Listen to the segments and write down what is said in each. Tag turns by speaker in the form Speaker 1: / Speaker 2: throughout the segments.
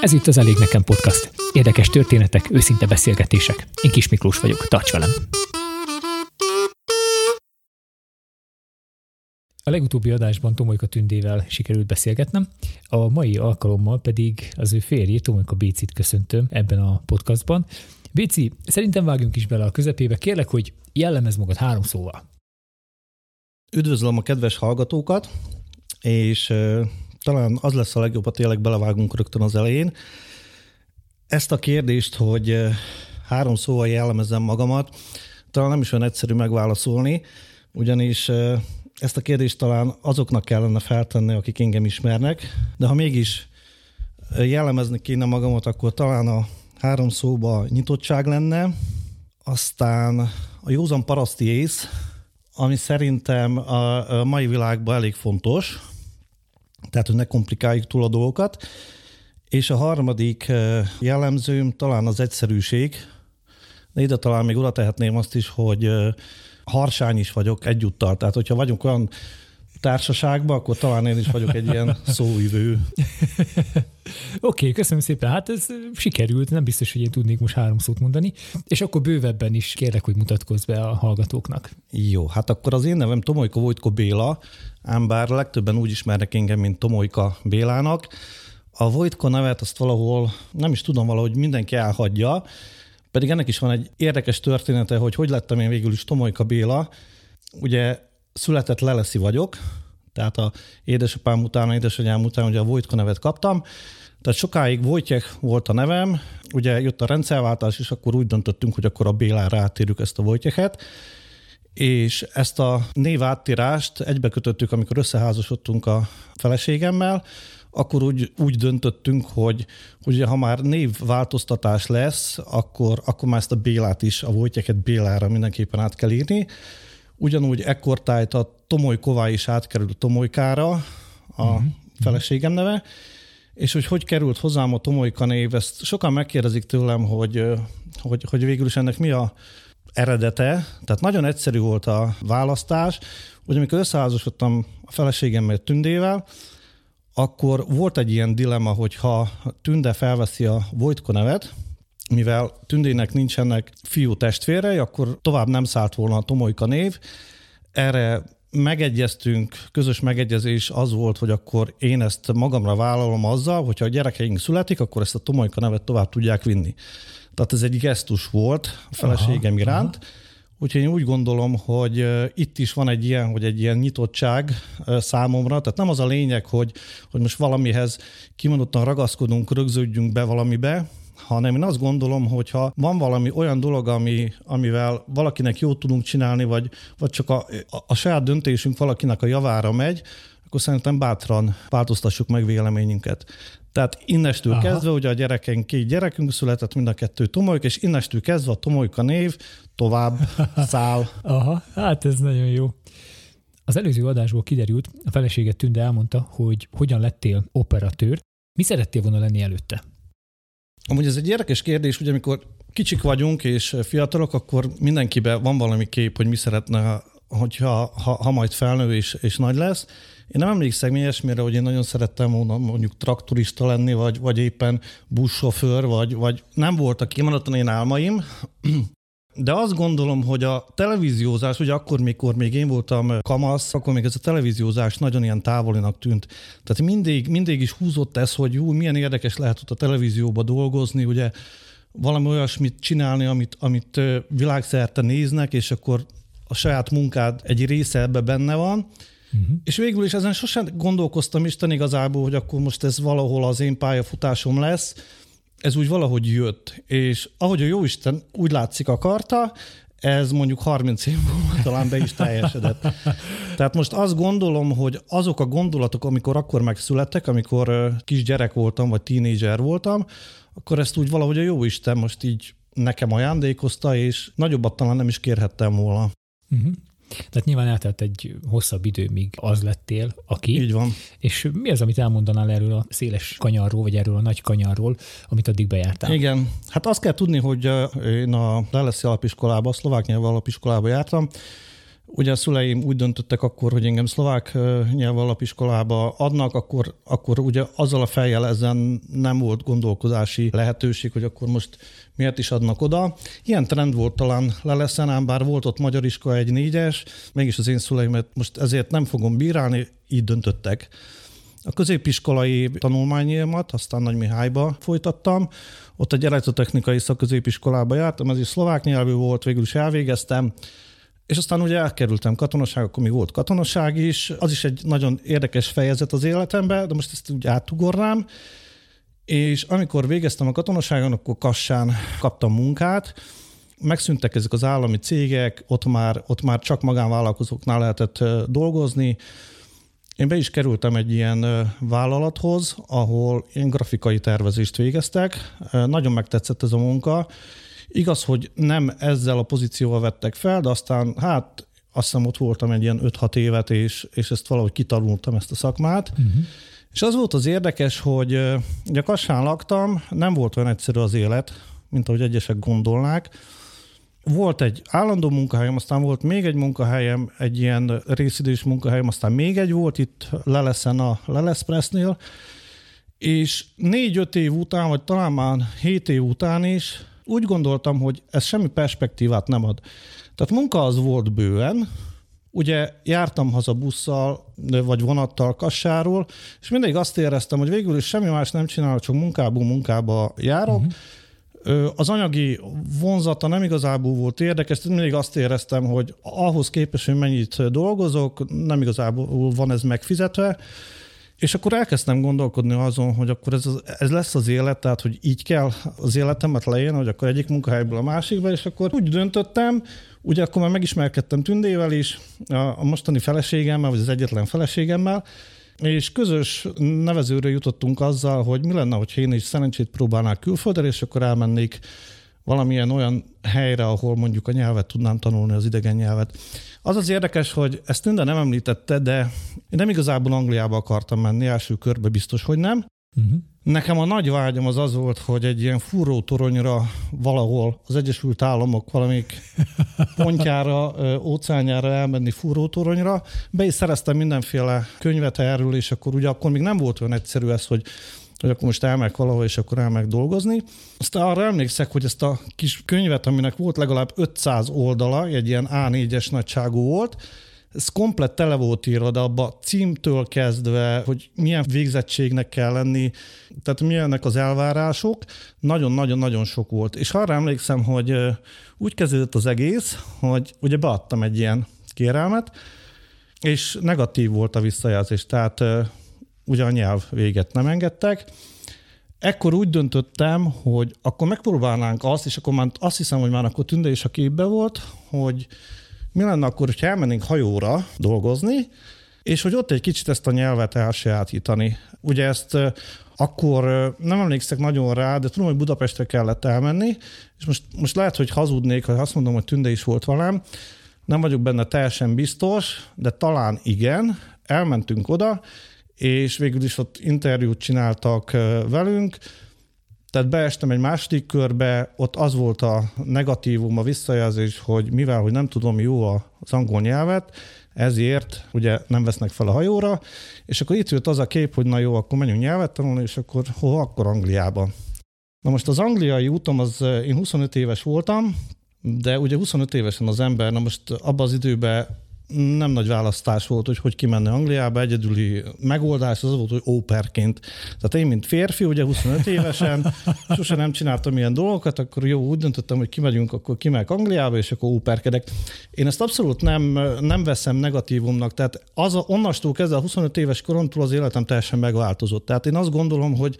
Speaker 1: Ez itt az Elég Nekem Podcast. Érdekes történetek, őszinte beszélgetések. Én Kis Miklós vagyok, tarts velem! A legutóbbi adásban Tomolyka Tündével sikerült beszélgetnem, a mai alkalommal pedig az ő férjét, Tomolyka Bécit köszöntöm ebben a podcastban. Béci, szerintem vágjunk is bele a közepébe. Kérlek, hogy jellemez magad három szóval.
Speaker 2: Üdvözlöm a kedves hallgatókat, és talán az lesz a legjobb, ha tényleg belevágunk rögtön az elején. Ezt a kérdést, hogy három szóval jellemezem magamat, talán nem is olyan egyszerű megválaszolni, ugyanis ezt a kérdést talán azoknak kellene feltenni, akik engem ismernek, de ha mégis jellemezni kéne magamat, akkor talán a három szóba nyitottság lenne, aztán a józan paraszti ész, ami szerintem a mai világban elég fontos, tehát hogy ne komplikáljuk túl a dolgokat. És a harmadik jellemzőm talán az egyszerűség, de ide talán még oda tehetném azt is, hogy harsány is vagyok egyúttal. Tehát, hogyha vagyunk olyan társaságban, akkor talán én is vagyok egy ilyen szóvivő.
Speaker 1: Oké, okay, köszönöm szépen. Hát ez sikerült, nem biztos, hogy én tudnék most három szót mondani. És akkor bővebben is kérlek, hogy mutatkozz be a hallgatóknak.
Speaker 2: Jó, hát akkor az én nevem Tomolyka Vojtko Béla, ám bár legtöbben úgy ismernek engem, mint Tomolyka Bélának. A Vojtko nevet azt valahol, nem is tudom, valahogy mindenki elhagyja, pedig ennek is van egy érdekes története, hogy hogy lettem én végül is Tomolyka Béla. Ugye született Leleszi vagyok, tehát a édesapám után, édesanyám után ugye a Vojtka nevet kaptam, tehát sokáig Vojtyek volt a nevem, ugye jött a rendszerváltás, és akkor úgy döntöttünk, hogy akkor a Bélára átírjuk ezt a Vojtyeket, és ezt a név áttírást egybekötöttük, amikor összeházasodtunk a feleségemmel, akkor úgy, úgy döntöttünk, hogy, hogy ha már névváltoztatás lesz, akkor, akkor már ezt a Bélát is, a Vojtyeket Bélára mindenképpen át kell írni. Ugyanúgy ekkortájt a Tomoly Ková is átkerült Tomolykára, a uh-huh. feleségem neve, és hogy hogy került hozzám a Tomolyka név, ezt sokan megkérdezik tőlem, hogy, hogy, hogy végül is ennek mi a eredete. Tehát nagyon egyszerű volt a választás, hogy amikor összeházasodtam a feleségemmel Tündével, akkor volt egy ilyen dilemma, hogy ha Tünde felveszi a Vojtko nevet, mivel Tündének nincsenek fiú testvérei, akkor tovább nem szállt volna a Tomolyka név. Erre megegyeztünk, közös megegyezés az volt, hogy akkor én ezt magamra vállalom azzal, hogyha a gyerekeink születik, akkor ezt a Tomolyka nevet tovább tudják vinni. Tehát ez egy gesztus volt a feleségem aha, iránt. Aha. Úgyhogy én úgy gondolom, hogy itt is van egy ilyen, hogy egy ilyen nyitottság számomra. Tehát nem az a lényeg, hogy, hogy most valamihez kimondottan ragaszkodunk, rögződjünk be valamibe, hanem én azt gondolom, hogy ha van valami olyan dolog, ami, amivel valakinek jót tudunk csinálni, vagy, vagy csak a, a, a saját döntésünk valakinek a javára megy, akkor szerintem bátran változtassuk meg véleményünket. Tehát innestől Aha. kezdve, ugye a gyereken két gyerekünk született, mind a kettő tomolyk, és innestől kezdve a tomolyka név tovább száll.
Speaker 1: Aha, hát ez nagyon jó. Az előző adásból kiderült, a feleséget Tünde elmondta, hogy hogyan lettél operatőr. Mi szerettél volna lenni előtte?
Speaker 2: Amúgy ez egy érdekes kérdés, ugye amikor kicsik vagyunk és fiatalok, akkor mindenkiben van valami kép, hogy mi szeretne, hogyha ha, ha majd felnő és, és nagy lesz. Én nem emlékszem ilyesmire, hogy én nagyon szerettem volna mondjuk traktorista lenni, vagy, vagy éppen buszsofőr, vagy, vagy nem voltak kimondottan én álmaim, de azt gondolom, hogy a televíziózás, ugye akkor, mikor még én voltam kamasz, akkor még ez a televíziózás nagyon ilyen távolinak tűnt. Tehát mindig, mindig is húzott ez, hogy jó, milyen érdekes lehet ott a televízióba dolgozni, ugye valami olyasmit csinálni, amit, amit világszerte néznek, és akkor a saját munkád egy része ebbe benne van, Uh-huh. És végül is ezen sosem gondolkoztam Isten igazából, hogy akkor most ez valahol az én pályafutásom lesz, ez úgy valahogy jött, és ahogy a Jóisten úgy látszik akarta, ez mondjuk 30 év múlva talán be is teljesedett. Tehát most azt gondolom, hogy azok a gondolatok, amikor akkor megszülettek, amikor kisgyerek voltam, vagy tínédzser voltam, akkor ezt úgy valahogy a Jóisten most így nekem ajándékozta, és nagyobbat talán nem is kérhettem volna. Uh-huh.
Speaker 1: Tehát nyilván eltelt egy hosszabb idő, míg az lettél, aki.
Speaker 2: Így van.
Speaker 1: És mi az, amit elmondanál erről a széles kanyarról, vagy erről a nagy kanyarról, amit addig bejártál?
Speaker 2: Igen. Hát azt kell tudni, hogy én a Leleszi alapiskolába, a szlovák nyelv alapiskolába jártam, Ugye a szüleim úgy döntöttek akkor, hogy engem szlovák nyelv alapiskolába adnak, akkor, akkor ugye azzal a fejjel ezen nem volt gondolkozási lehetőség, hogy akkor most miért is adnak oda. Ilyen trend volt talán Leleszen, ám bár volt ott magyar iskola egy négyes, mégis az én szüleimet most ezért nem fogom bírálni, így döntöttek. A középiskolai tanulmányomat aztán Nagy Mihályba folytattam, ott egy elektrotechnikai szakközépiskolába jártam, ez is szlovák nyelvű volt, végül is elvégeztem, és aztán ugye elkerültem katonaság, akkor még volt katonaság is, az is egy nagyon érdekes fejezet az életemben, de most ezt úgy átugornám. És amikor végeztem a katonaságon, akkor Kassán kaptam munkát, megszűntek ezek az állami cégek, ott már, ott már csak magánvállalkozóknál lehetett dolgozni. Én be is kerültem egy ilyen vállalathoz, ahol én grafikai tervezést végeztek. Nagyon megtetszett ez a munka, Igaz, hogy nem ezzel a pozícióval vettek fel, de aztán hát azt hiszem ott voltam egy ilyen 5-6 évet, és, és ezt valahogy kitanultam ezt a szakmát. Uh-huh. És az volt az érdekes, hogy ugye Kassán laktam, nem volt olyan egyszerű az élet, mint ahogy egyesek gondolnák. Volt egy állandó munkahelyem, aztán volt még egy munkahelyem, egy ilyen részidős munkahelyem, aztán még egy volt itt Leleszen a Leleszpressnél, és négy-öt év után, vagy talán már hét év után is úgy gondoltam, hogy ez semmi perspektívát nem ad. Tehát munka az volt bőven, ugye jártam haza busszal, vagy vonattal Kassáról, és mindig azt éreztem, hogy végül is semmi más nem csinálok, csak munkából munkába járok. Uh-huh. Az anyagi vonzata nem igazából volt érdekes, mindig azt éreztem, hogy ahhoz képest, hogy mennyit dolgozok, nem igazából van ez megfizetve. És akkor elkezdtem gondolkodni azon, hogy akkor ez, ez lesz az élet, tehát hogy így kell az életemet lejön, hogy akkor egyik munkahelyből a másikba, és akkor úgy döntöttem, ugye akkor már megismerkedtem Tündével is, a, mostani feleségemmel, vagy az egyetlen feleségemmel, és közös nevezőre jutottunk azzal, hogy mi lenne, hogy én is szerencsét próbálnák külföldre, és akkor elmennék valamilyen olyan helyre, ahol mondjuk a nyelvet tudnám tanulni, az idegen nyelvet. Az az érdekes, hogy ezt minden nem említette, de én nem igazából Angliába akartam menni, első körbe biztos, hogy nem. Uh-huh. Nekem a nagy vágyam az az volt, hogy egy ilyen fúrótoronyra valahol az Egyesült Államok valamik pontjára, óceánjára elmenni fúrótoronyra. Be is szereztem mindenféle könyvet erről, és akkor ugye akkor még nem volt olyan egyszerű ez, hogy hogy akkor most elmegyek valahol, és akkor elmegyek dolgozni. Aztán arra emlékszek, hogy ezt a kis könyvet, aminek volt legalább 500 oldala, egy ilyen A4-es nagyságú volt, ez komplett tele volt írva, de abba címtől kezdve, hogy milyen végzettségnek kell lenni, tehát milyenek az elvárások, nagyon-nagyon-nagyon sok volt. És arra emlékszem, hogy úgy kezdődött az egész, hogy ugye beadtam egy ilyen kérelmet, és negatív volt a visszajelzés, tehát ugye a nyelv véget nem engedtek. Ekkor úgy döntöttem, hogy akkor megpróbálnánk azt, és akkor már azt hiszem, hogy már akkor Tünde is a képbe volt, hogy mi lenne akkor, hogyha elmennénk hajóra dolgozni, és hogy ott egy kicsit ezt a nyelvet elsajátítani. Ugye ezt akkor nem emlékszek nagyon rá, de tudom, hogy Budapestre kellett elmenni, és most, most lehet, hogy hazudnék, ha azt mondom, hogy Tünde is volt velem, nem vagyok benne teljesen biztos, de talán igen, elmentünk oda, és végül is ott interjút csináltak velünk, tehát beestem egy második körbe, ott az volt a negatívum, a visszajelzés, hogy mivel, hogy nem tudom jó az angol nyelvet, ezért ugye nem vesznek fel a hajóra, és akkor itt jött az a kép, hogy na jó, akkor menjünk nyelvet tanulni, és akkor hova? Akkor Angliába. Na most az angliai útom, az én 25 éves voltam, de ugye 25 évesen az ember, na most abban az időben nem nagy választás volt, hogy hogy kimenne Angliába, egyedüli megoldás az volt, hogy óperként. Tehát én, mint férfi, ugye 25 évesen, sose nem csináltam ilyen dolgokat, akkor jó, úgy döntöttem, hogy kimegyünk, akkor kimegyek Angliába, és akkor óperkedek. Én ezt abszolút nem, nem veszem negatívumnak, tehát az a, onnastól kezdve a 25 éves koromtól az életem teljesen megváltozott. Tehát én azt gondolom, hogy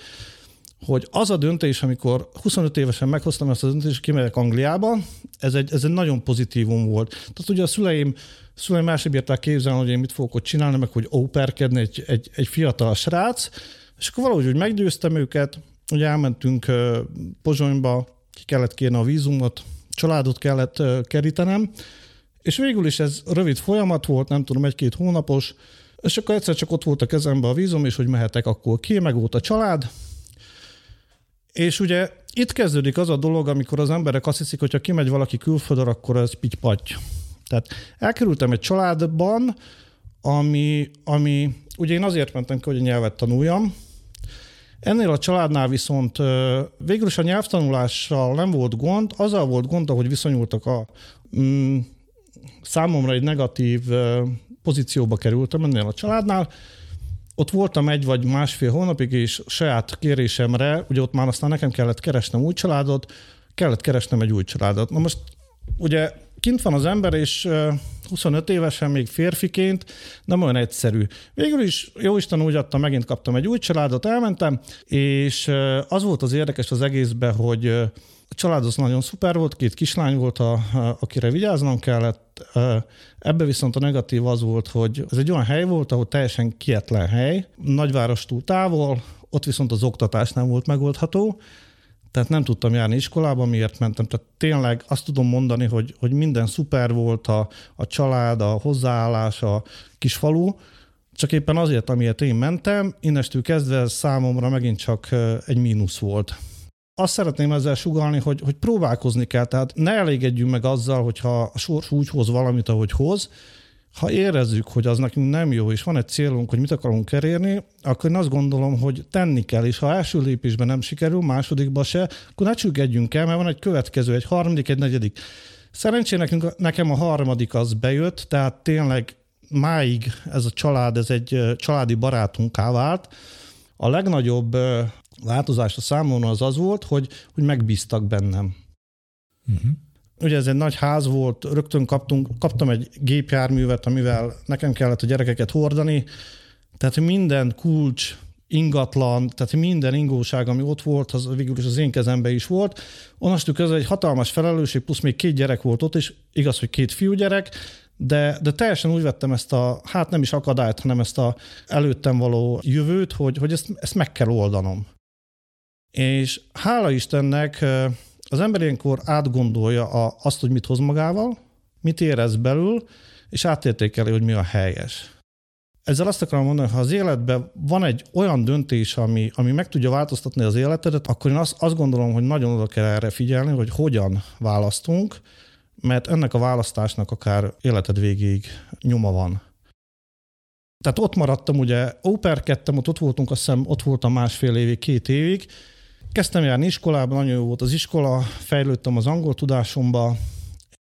Speaker 2: hogy az a döntés, amikor 25 évesen meghoztam ezt a döntést, kimegyek Angliába, ez egy, ez egy nagyon pozitívum volt. Tehát ugye a szüleim, szüleim másik bírták képzelni, hogy én mit fogok ott csinálni, meg hogy óperkedni egy, egy, egy fiatal srác, és akkor valahogy úgy meggyőztem őket, hogy elmentünk Pozsonyba, ki kellett kérni a vízumot, családot kellett kerítenem, és végül is ez rövid folyamat volt, nem tudom, egy-két hónapos, és akkor egyszer csak ott volt a kezembe a vízum, és hogy mehetek akkor ki, meg volt a család, és ugye itt kezdődik az a dolog, amikor az emberek azt hiszik, hogy ha kimegy valaki külföldre, akkor ez pitty Tehát elkerültem egy családban, ami, ami ugye én azért mentem ki, hogy a nyelvet tanuljam, Ennél a családnál viszont végül is a nyelvtanulással nem volt gond, azzal volt gond, hogy viszonyultak a mm, számomra egy negatív pozícióba kerültem ennél a családnál. Ott voltam egy vagy másfél hónapig, és saját kérésemre, ugye ott már aztán nekem kellett keresnem új családot, kellett keresnem egy új családot. Na most ugye kint van az ember, és 25 évesen még férfiként nem olyan egyszerű. Végül is jó Isten úgy adta, megint kaptam egy új családot, elmentem, és az volt az érdekes az egészben, hogy a család az nagyon szuper volt, két kislány volt, a, a, akire vigyáznom kellett. Ebbe viszont a negatív az volt, hogy ez egy olyan hely volt, ahol teljesen kietlen hely, nagyvárostól távol, ott viszont az oktatás nem volt megoldható, tehát nem tudtam járni iskolába, miért mentem. Tehát tényleg azt tudom mondani, hogy, hogy minden szuper volt, a, a család, a hozzáállás, a kis falu, csak éppen azért, amiért én mentem, innestől kezdve ez számomra megint csak egy mínusz volt. Azt szeretném ezzel sugalni, hogy, hogy próbálkozni kell, tehát ne elégedjünk meg azzal, hogyha a sors úgy hoz valamit, ahogy hoz, ha érezzük, hogy az nekünk nem jó, és van egy célunk, hogy mit akarunk elérni, akkor én azt gondolom, hogy tenni kell, és ha első lépésben nem sikerül, másodikban se, akkor ne csüggedjünk el, mert van egy következő, egy harmadik, egy negyedik. Szerencsére nekünk, nekem a harmadik az bejött, tehát tényleg máig ez a család, ez egy családi barátunká vált. A legnagyobb változás a számomra az az volt, hogy, hogy megbíztak bennem. Uh-huh. Ugye ez egy nagy ház volt, rögtön kaptunk, kaptam egy gépjárművet, amivel nekem kellett a gyerekeket hordani, tehát minden kulcs, ingatlan, tehát minden ingóság, ami ott volt, az végül is az én kezembe is volt. Onnastól ez egy hatalmas felelősség, plusz még két gyerek volt ott, és igaz, hogy két fiúgyerek, de, de teljesen úgy vettem ezt a, hát nem is akadályt, hanem ezt a előttem való jövőt, hogy, hogy ezt, ezt meg kell oldanom. És hála Istennek az ember ilyenkor átgondolja a, azt, hogy mit hoz magával, mit érez belül, és átértékeli, hogy mi a helyes. Ezzel azt akarom mondani, hogy ha az életben van egy olyan döntés, ami, ami meg tudja változtatni az életedet, akkor én azt, azt gondolom, hogy nagyon oda kell erre figyelni, hogy hogyan választunk, mert ennek a választásnak akár életed végéig nyoma van. Tehát ott maradtam, ugye óperkedtem, ott, ott voltunk, azt hiszem, ott voltam másfél évig, két évig, Kezdtem járni iskolában, nagyon jó volt az iskola, fejlődtem az angol tudásomba,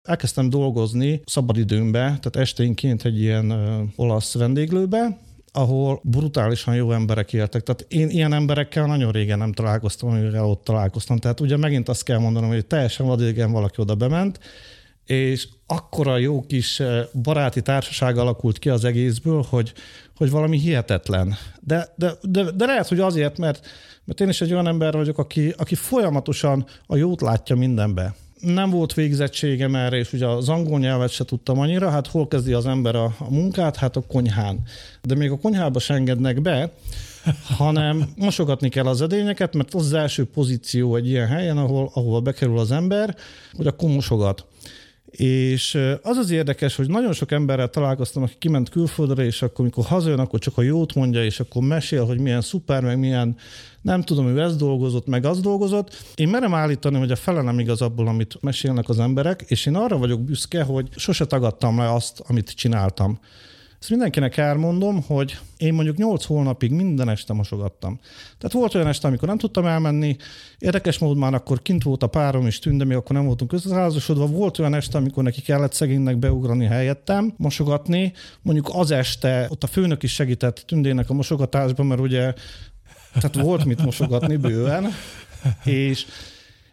Speaker 2: elkezdtem dolgozni szabadidőmbe, tehát esténként egy ilyen olasz vendéglőbe, ahol brutálisan jó emberek éltek. Tehát én ilyen emberekkel nagyon régen nem találkoztam, amivel ott találkoztam. Tehát ugye megint azt kell mondanom, hogy teljesen vadidegen valaki oda bement, és akkora jó kis baráti társaság alakult ki az egészből, hogy, hogy valami hihetetlen. De, de, de, de lehet, hogy azért, mert mert én is egy olyan ember vagyok, aki, aki folyamatosan a jót látja mindenbe. Nem volt végzettségem erre, és ugye az angol nyelvet se tudtam annyira, hát hol kezdi az ember a, a munkát? Hát a konyhán. De még a konyhába se engednek be, hanem mosogatni kell az edényeket, mert az az első pozíció egy ilyen helyen, ahol, ahol bekerül az ember, hogy akkor mosogat. És az az érdekes, hogy nagyon sok emberrel találkoztam, aki kiment külföldre, és akkor, amikor hazajön, akkor csak a jót mondja, és akkor mesél, hogy milyen szuper, meg milyen nem tudom, hogy ez dolgozott, meg az dolgozott. Én merem állítani, hogy a fele nem igaz abból, amit mesélnek az emberek, és én arra vagyok büszke, hogy sose tagadtam le azt, amit csináltam. Ezt mindenkinek elmondom, hogy én mondjuk 8 hónapig minden este mosogattam. Tehát volt olyan este, amikor nem tudtam elmenni, érdekes módon már akkor kint volt a párom és tűnde, még akkor nem voltunk összeházasodva. Volt olyan este, amikor neki kellett szegénynek beugrani helyettem, mosogatni. Mondjuk az este ott a főnök is segített tündének a mosogatásban, mert ugye tehát volt mit mosogatni bőven, és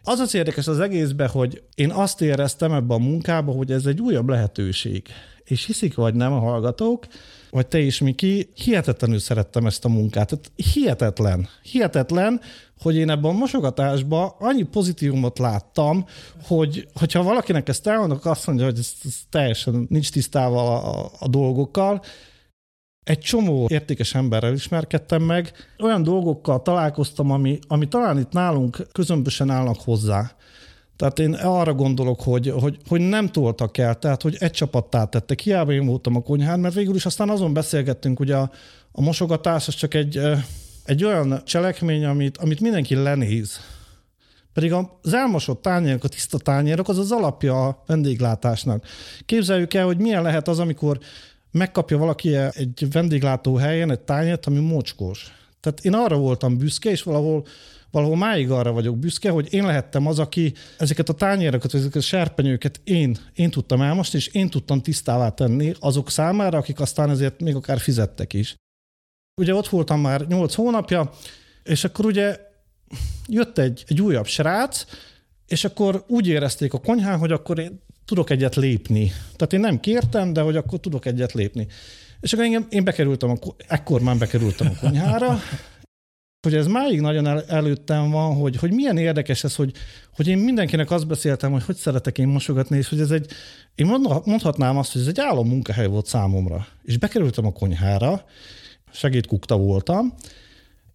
Speaker 2: az az érdekes az egészben, hogy én azt éreztem ebben a munkában, hogy ez egy újabb lehetőség. És hiszik vagy nem a hallgatók, vagy te is, Miki, hihetetlenül szerettem ezt a munkát. Tehát hihetetlen. Hihetetlen, hogy én ebben a mosogatásban annyi pozitívumot láttam, hogy hogyha valakinek ezt elmondok, azt mondja, hogy ez, ez teljesen nincs tisztával a, a, dolgokkal, egy csomó értékes emberrel ismerkedtem meg, olyan dolgokkal találkoztam, ami, ami talán itt nálunk közömbösen állnak hozzá. Tehát én arra gondolok, hogy, hogy, hogy nem toltak el, tehát hogy egy csapattá tettek. Hiába én voltam a konyhán, mert végül is aztán azon beszélgettünk, ugye a, a mosogatás az csak egy, egy olyan cselekmény, amit, amit mindenki lenéz. Pedig az elmosott tányérok, a tiszta tányérok az az alapja a vendéglátásnak. Képzeljük el, hogy milyen lehet az, amikor megkapja valaki egy vendéglátó helyen egy tányért, ami mocskos. Tehát én arra voltam büszke, és valahol valahol máig arra vagyok büszke, hogy én lehettem az, aki ezeket a tányérokat, ezeket a serpenyőket én, én tudtam elmosni, és én tudtam tisztává tenni azok számára, akik aztán ezért még akár fizettek is. Ugye ott voltam már 8 hónapja, és akkor ugye jött egy, egy újabb srác, és akkor úgy érezték a konyhán, hogy akkor én tudok egyet lépni. Tehát én nem kértem, de hogy akkor tudok egyet lépni. És akkor én, én bekerültem, a, ekkor már bekerültem a konyhára, hogy ez máig nagyon el, előttem van, hogy, hogy milyen érdekes ez, hogy, hogy én mindenkinek azt beszéltem, hogy hogy szeretek én mosogatni, és hogy ez egy, én mondhatnám azt, hogy ez egy álom munkahely volt számomra. És bekerültem a konyhára, segédkukta voltam,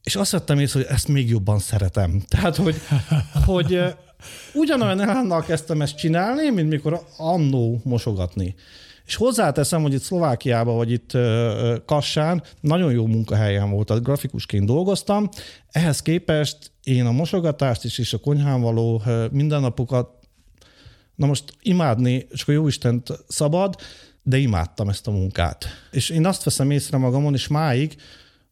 Speaker 2: és azt vettem észre, hogy ezt még jobban szeretem. Tehát, hogy, hogy ugyanolyan elánnal kezdtem ezt csinálni, mint mikor annó mosogatni. És hozzáteszem, hogy itt Szlovákiában, vagy itt Kassán nagyon jó munkahelyen volt, tehát grafikusként dolgoztam. Ehhez képest én a mosogatást is, és a konyhán való mindennapokat, na most imádni, csak a Jóistent szabad, de imádtam ezt a munkát. És én azt veszem észre magamon, és máig,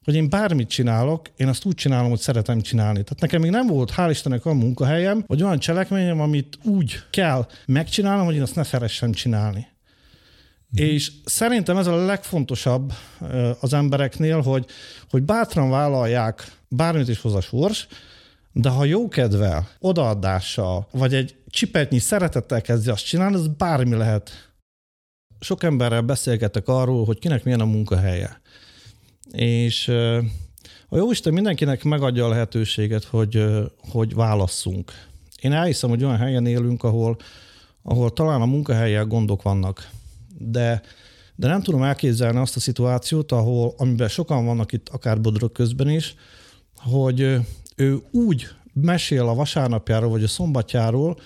Speaker 2: hogy én bármit csinálok, én azt úgy csinálom, hogy szeretem csinálni. Tehát nekem még nem volt, hál' Istennek, olyan munkahelyem, vagy olyan cselekményem, amit úgy kell megcsinálnom, hogy én azt ne szeressem csinálni. Mm. És szerintem ez a legfontosabb az embereknél, hogy, hogy bátran vállalják, bármit is hoz a sors, de ha jó kedvel, odaadással, vagy egy csipetnyi szeretettel kezdi azt csinálni, az bármi lehet. Sok emberrel beszélgetek arról, hogy kinek milyen a munkahelye. És a Jóisten mindenkinek megadja a lehetőséget, hogy, hogy válasszunk. Én elhiszem, hogy olyan helyen élünk, ahol, ahol talán a munkahelyek gondok vannak de, de nem tudom elképzelni azt a szituációt, ahol, amiben sokan vannak itt, akár Bodrog közben is, hogy ő úgy mesél a vasárnapjáról, vagy a szombatjáról,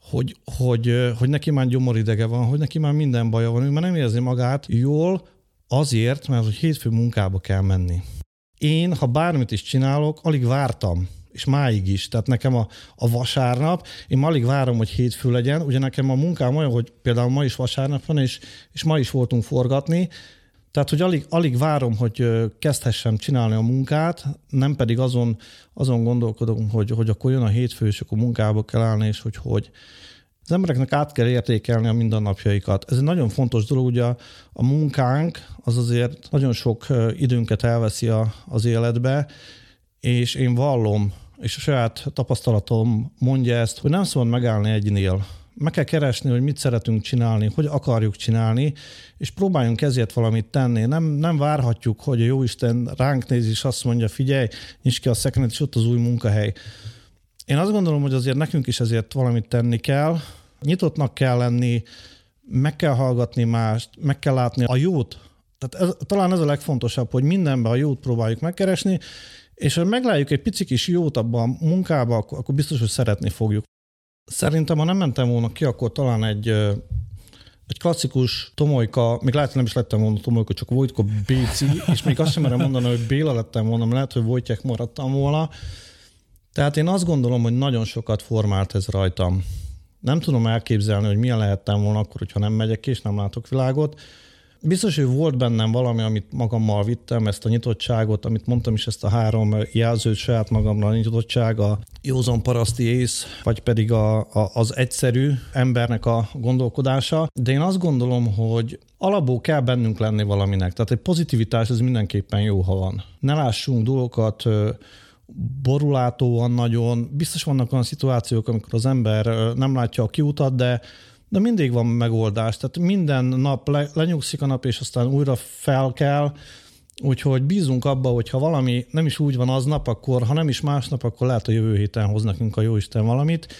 Speaker 2: hogy, hogy, hogy neki már gyomoridege van, hogy neki már minden baja van, ő már nem érzi magát jól azért, mert hogy hétfő munkába kell menni. Én, ha bármit is csinálok, alig vártam és máig is. Tehát nekem a, a vasárnap, én alig várom, hogy hétfő legyen. Ugye nekem a munkám olyan, hogy például ma is vasárnap van, és, és ma is voltunk forgatni, tehát, hogy alig, alig várom, hogy kezdhessem csinálni a munkát, nem pedig azon, azon gondolkodom, hogy, hogy akkor jön a hétfő, és akkor munkába kell állni, és hogy hogy. Az embereknek át kell értékelni a mindennapjaikat. Ez egy nagyon fontos dolog, ugye a, a munkánk az azért nagyon sok időnket elveszi a, az életbe, és én vallom és a saját tapasztalatom mondja ezt, hogy nem szabad megállni egynél. Meg kell keresni, hogy mit szeretünk csinálni, hogy akarjuk csinálni, és próbáljunk ezért valamit tenni. Nem, nem várhatjuk, hogy a Jóisten ránk néz, és azt mondja, figyelj, nincs ki a szekrényet, és ott az új munkahely. Én azt gondolom, hogy azért nekünk is ezért valamit tenni kell, nyitottnak kell lenni, meg kell hallgatni mást, meg kell látni a jót. Tehát ez, talán ez a legfontosabb, hogy mindenben a jót próbáljuk megkeresni, és ha meglátjuk egy pici kis jót abban a munkába, akkor, akkor biztos, hogy szeretni fogjuk. Szerintem, ha nem mentem volna ki, akkor talán egy, egy klasszikus Tomolyka, még lehet, hogy nem is lettem volna Tomolyka, csak Vojtko Béci, és még azt sem merem mondani, hogy Béla lettem volna, mert lehet, hogy Vojtjek maradtam volna. Tehát én azt gondolom, hogy nagyon sokat formált ez rajtam. Nem tudom elképzelni, hogy milyen lehettem volna akkor, hogyha nem megyek ki, és nem látok világot. Biztos, hogy volt bennem valami, amit magammal vittem, ezt a nyitottságot, amit mondtam is, ezt a három jelzőt saját magamra, a nyitottság, a józan paraszti ész, vagy pedig a, a, az egyszerű embernek a gondolkodása. De én azt gondolom, hogy alapból kell bennünk lenni valaminek. Tehát egy pozitivitás ez mindenképpen jó, ha van. Ne lássunk dolgokat borulátóan nagyon. Biztos vannak olyan szituációk, amikor az ember nem látja a kiutat, de de mindig van megoldás. Tehát minden nap le, lenyugszik a nap, és aztán újra fel kell, Úgyhogy bízunk abba, hogy ha valami nem is úgy van aznap, akkor ha nem is másnap, akkor lehet, hogy jövő héten hoz nekünk a Jóisten valamit.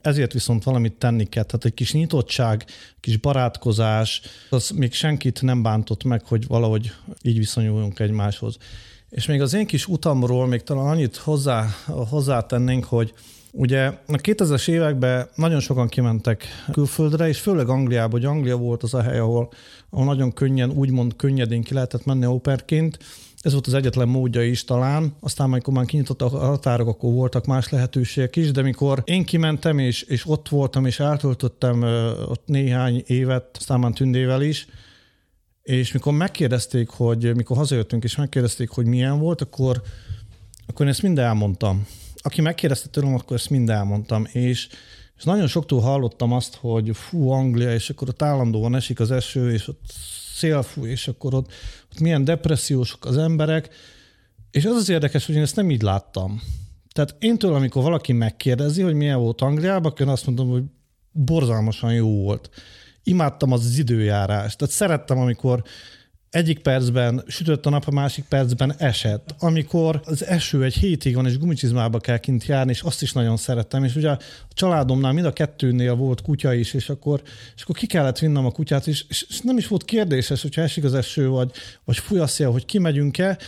Speaker 2: Ezért viszont valamit tenni kell. Tehát egy kis nyitottság, kis barátkozás, az még senkit nem bántott meg, hogy valahogy így viszonyuljunk egymáshoz. És még az én kis utamról még talán annyit hozzá, hozzátennénk, hogy Ugye a 2000-es években nagyon sokan kimentek külföldre, és főleg Angliába, hogy Anglia volt az a hely, ahol, ahol nagyon könnyen, úgymond könnyedén ki lehetett menni operként. ez volt az egyetlen módja is talán. Aztán, amikor már kinyitott a határok, akkor voltak más lehetőségek is, de mikor én kimentem, és, és ott voltam, és eltöltöttem ott néhány évet, aztán már tündével is, és mikor megkérdezték, hogy mikor hazajöttünk, és megkérdezték, hogy milyen volt, akkor, akkor én ezt mind elmondtam. Aki megkérdezte tőlem, akkor ezt mind elmondtam. És, és nagyon soktól hallottam azt, hogy fú, Anglia, és akkor ott állandóan esik az eső, és ott szélfú, és akkor ott, ott milyen depressziósok az emberek. És az az érdekes, hogy én ezt nem így láttam. Tehát én tőlem, amikor valaki megkérdezi, hogy milyen volt Angliában, akkor én azt mondom, hogy borzalmasan jó volt. Imádtam az, az időjárást. Tehát szerettem, amikor egyik percben sütött a nap, a másik percben esett. Amikor az eső egy hétig van, és gumicsizmába kell kint járni, és azt is nagyon szerettem. És ugye a családomnál mind a kettőnél volt kutya is, és akkor, és akkor ki kellett vinnem a kutyát, és, és nem is volt kérdéses, hogyha esik az eső, vagy, vagy fúj a szél, hogy kimegyünk-e.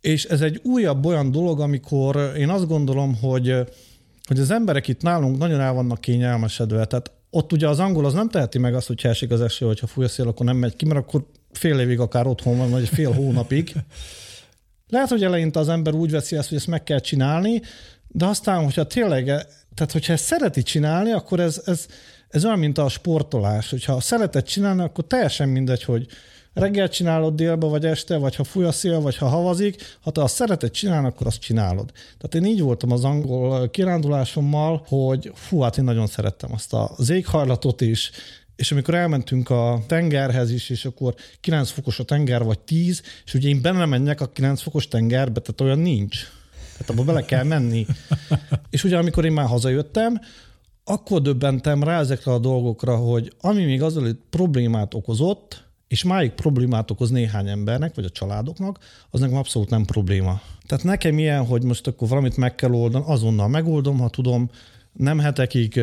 Speaker 2: És ez egy újabb olyan dolog, amikor én azt gondolom, hogy, hogy az emberek itt nálunk nagyon el vannak kényelmesedve. Tehát ott ugye az angol az nem teheti meg azt, hogy esik az eső, vagy ha fúj a szél, akkor nem megy ki, mert akkor fél évig akár otthon van, vagy fél hónapig. Lehet, hogy eleinte az ember úgy veszi ezt, hogy ezt meg kell csinálni, de aztán, hogyha tényleg, tehát hogyha ezt szereti csinálni, akkor ez, ez, ez olyan, mint a sportolás. Hogyha szeretett csinálni, akkor teljesen mindegy, hogy reggel csinálod délbe, vagy este, vagy ha fúj a szél, vagy ha havazik, ha te azt szereted csinálni, akkor azt csinálod. Tehát én így voltam az angol kirándulásommal, hogy fú, hát én nagyon szerettem azt az éghajlatot is, és amikor elmentünk a tengerhez is, és akkor 9 fokos a tenger, vagy 10, és ugye én benne menjek a 9 fokos tengerbe, tehát olyan nincs. Tehát abba bele kell menni. és ugye amikor én már hazajöttem, akkor döbbentem rá ezekre a dolgokra, hogy ami még az előtt problémát okozott, és máig problémát okoz néhány embernek, vagy a családoknak, az nekem abszolút nem probléma. Tehát nekem ilyen, hogy most akkor valamit meg kell oldani, azonnal megoldom, ha tudom, nem hetekig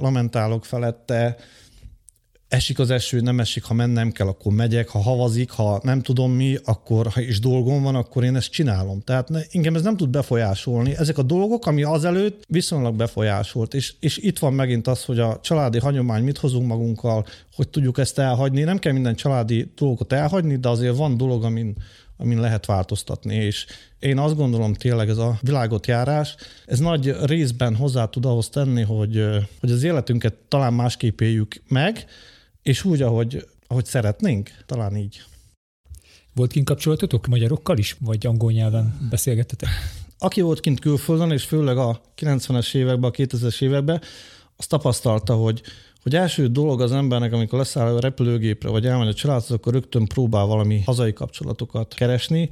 Speaker 2: lamentálok felette, esik az eső, nem esik, ha mennem kell, akkor megyek, ha havazik, ha nem tudom mi, akkor ha is dolgom van, akkor én ezt csinálom. Tehát ne, engem ez nem tud befolyásolni. Ezek a dolgok, ami azelőtt viszonylag befolyásolt, és, és itt van megint az, hogy a családi hagyomány mit hozunk magunkkal, hogy tudjuk ezt elhagyni. Nem kell minden családi dolgot elhagyni, de azért van dolog, amin, amin lehet változtatni, és én azt gondolom tényleg ez a világot járás, ez nagy részben hozzá tud ahhoz tenni, hogy, hogy az életünket talán másképp éljük meg, és úgy, ahogy, ahogy szeretnénk, talán így.
Speaker 1: Volt kint kapcsolatotok magyarokkal is, vagy angol nyelven beszélgettetek?
Speaker 2: Aki volt kint külföldön, és főleg a 90-es években, a 2000-es években, azt tapasztalta, hogy, hogy első dolog az embernek, amikor leszáll a repülőgépre, vagy elmegy a családhoz, akkor rögtön próbál valami hazai kapcsolatokat keresni.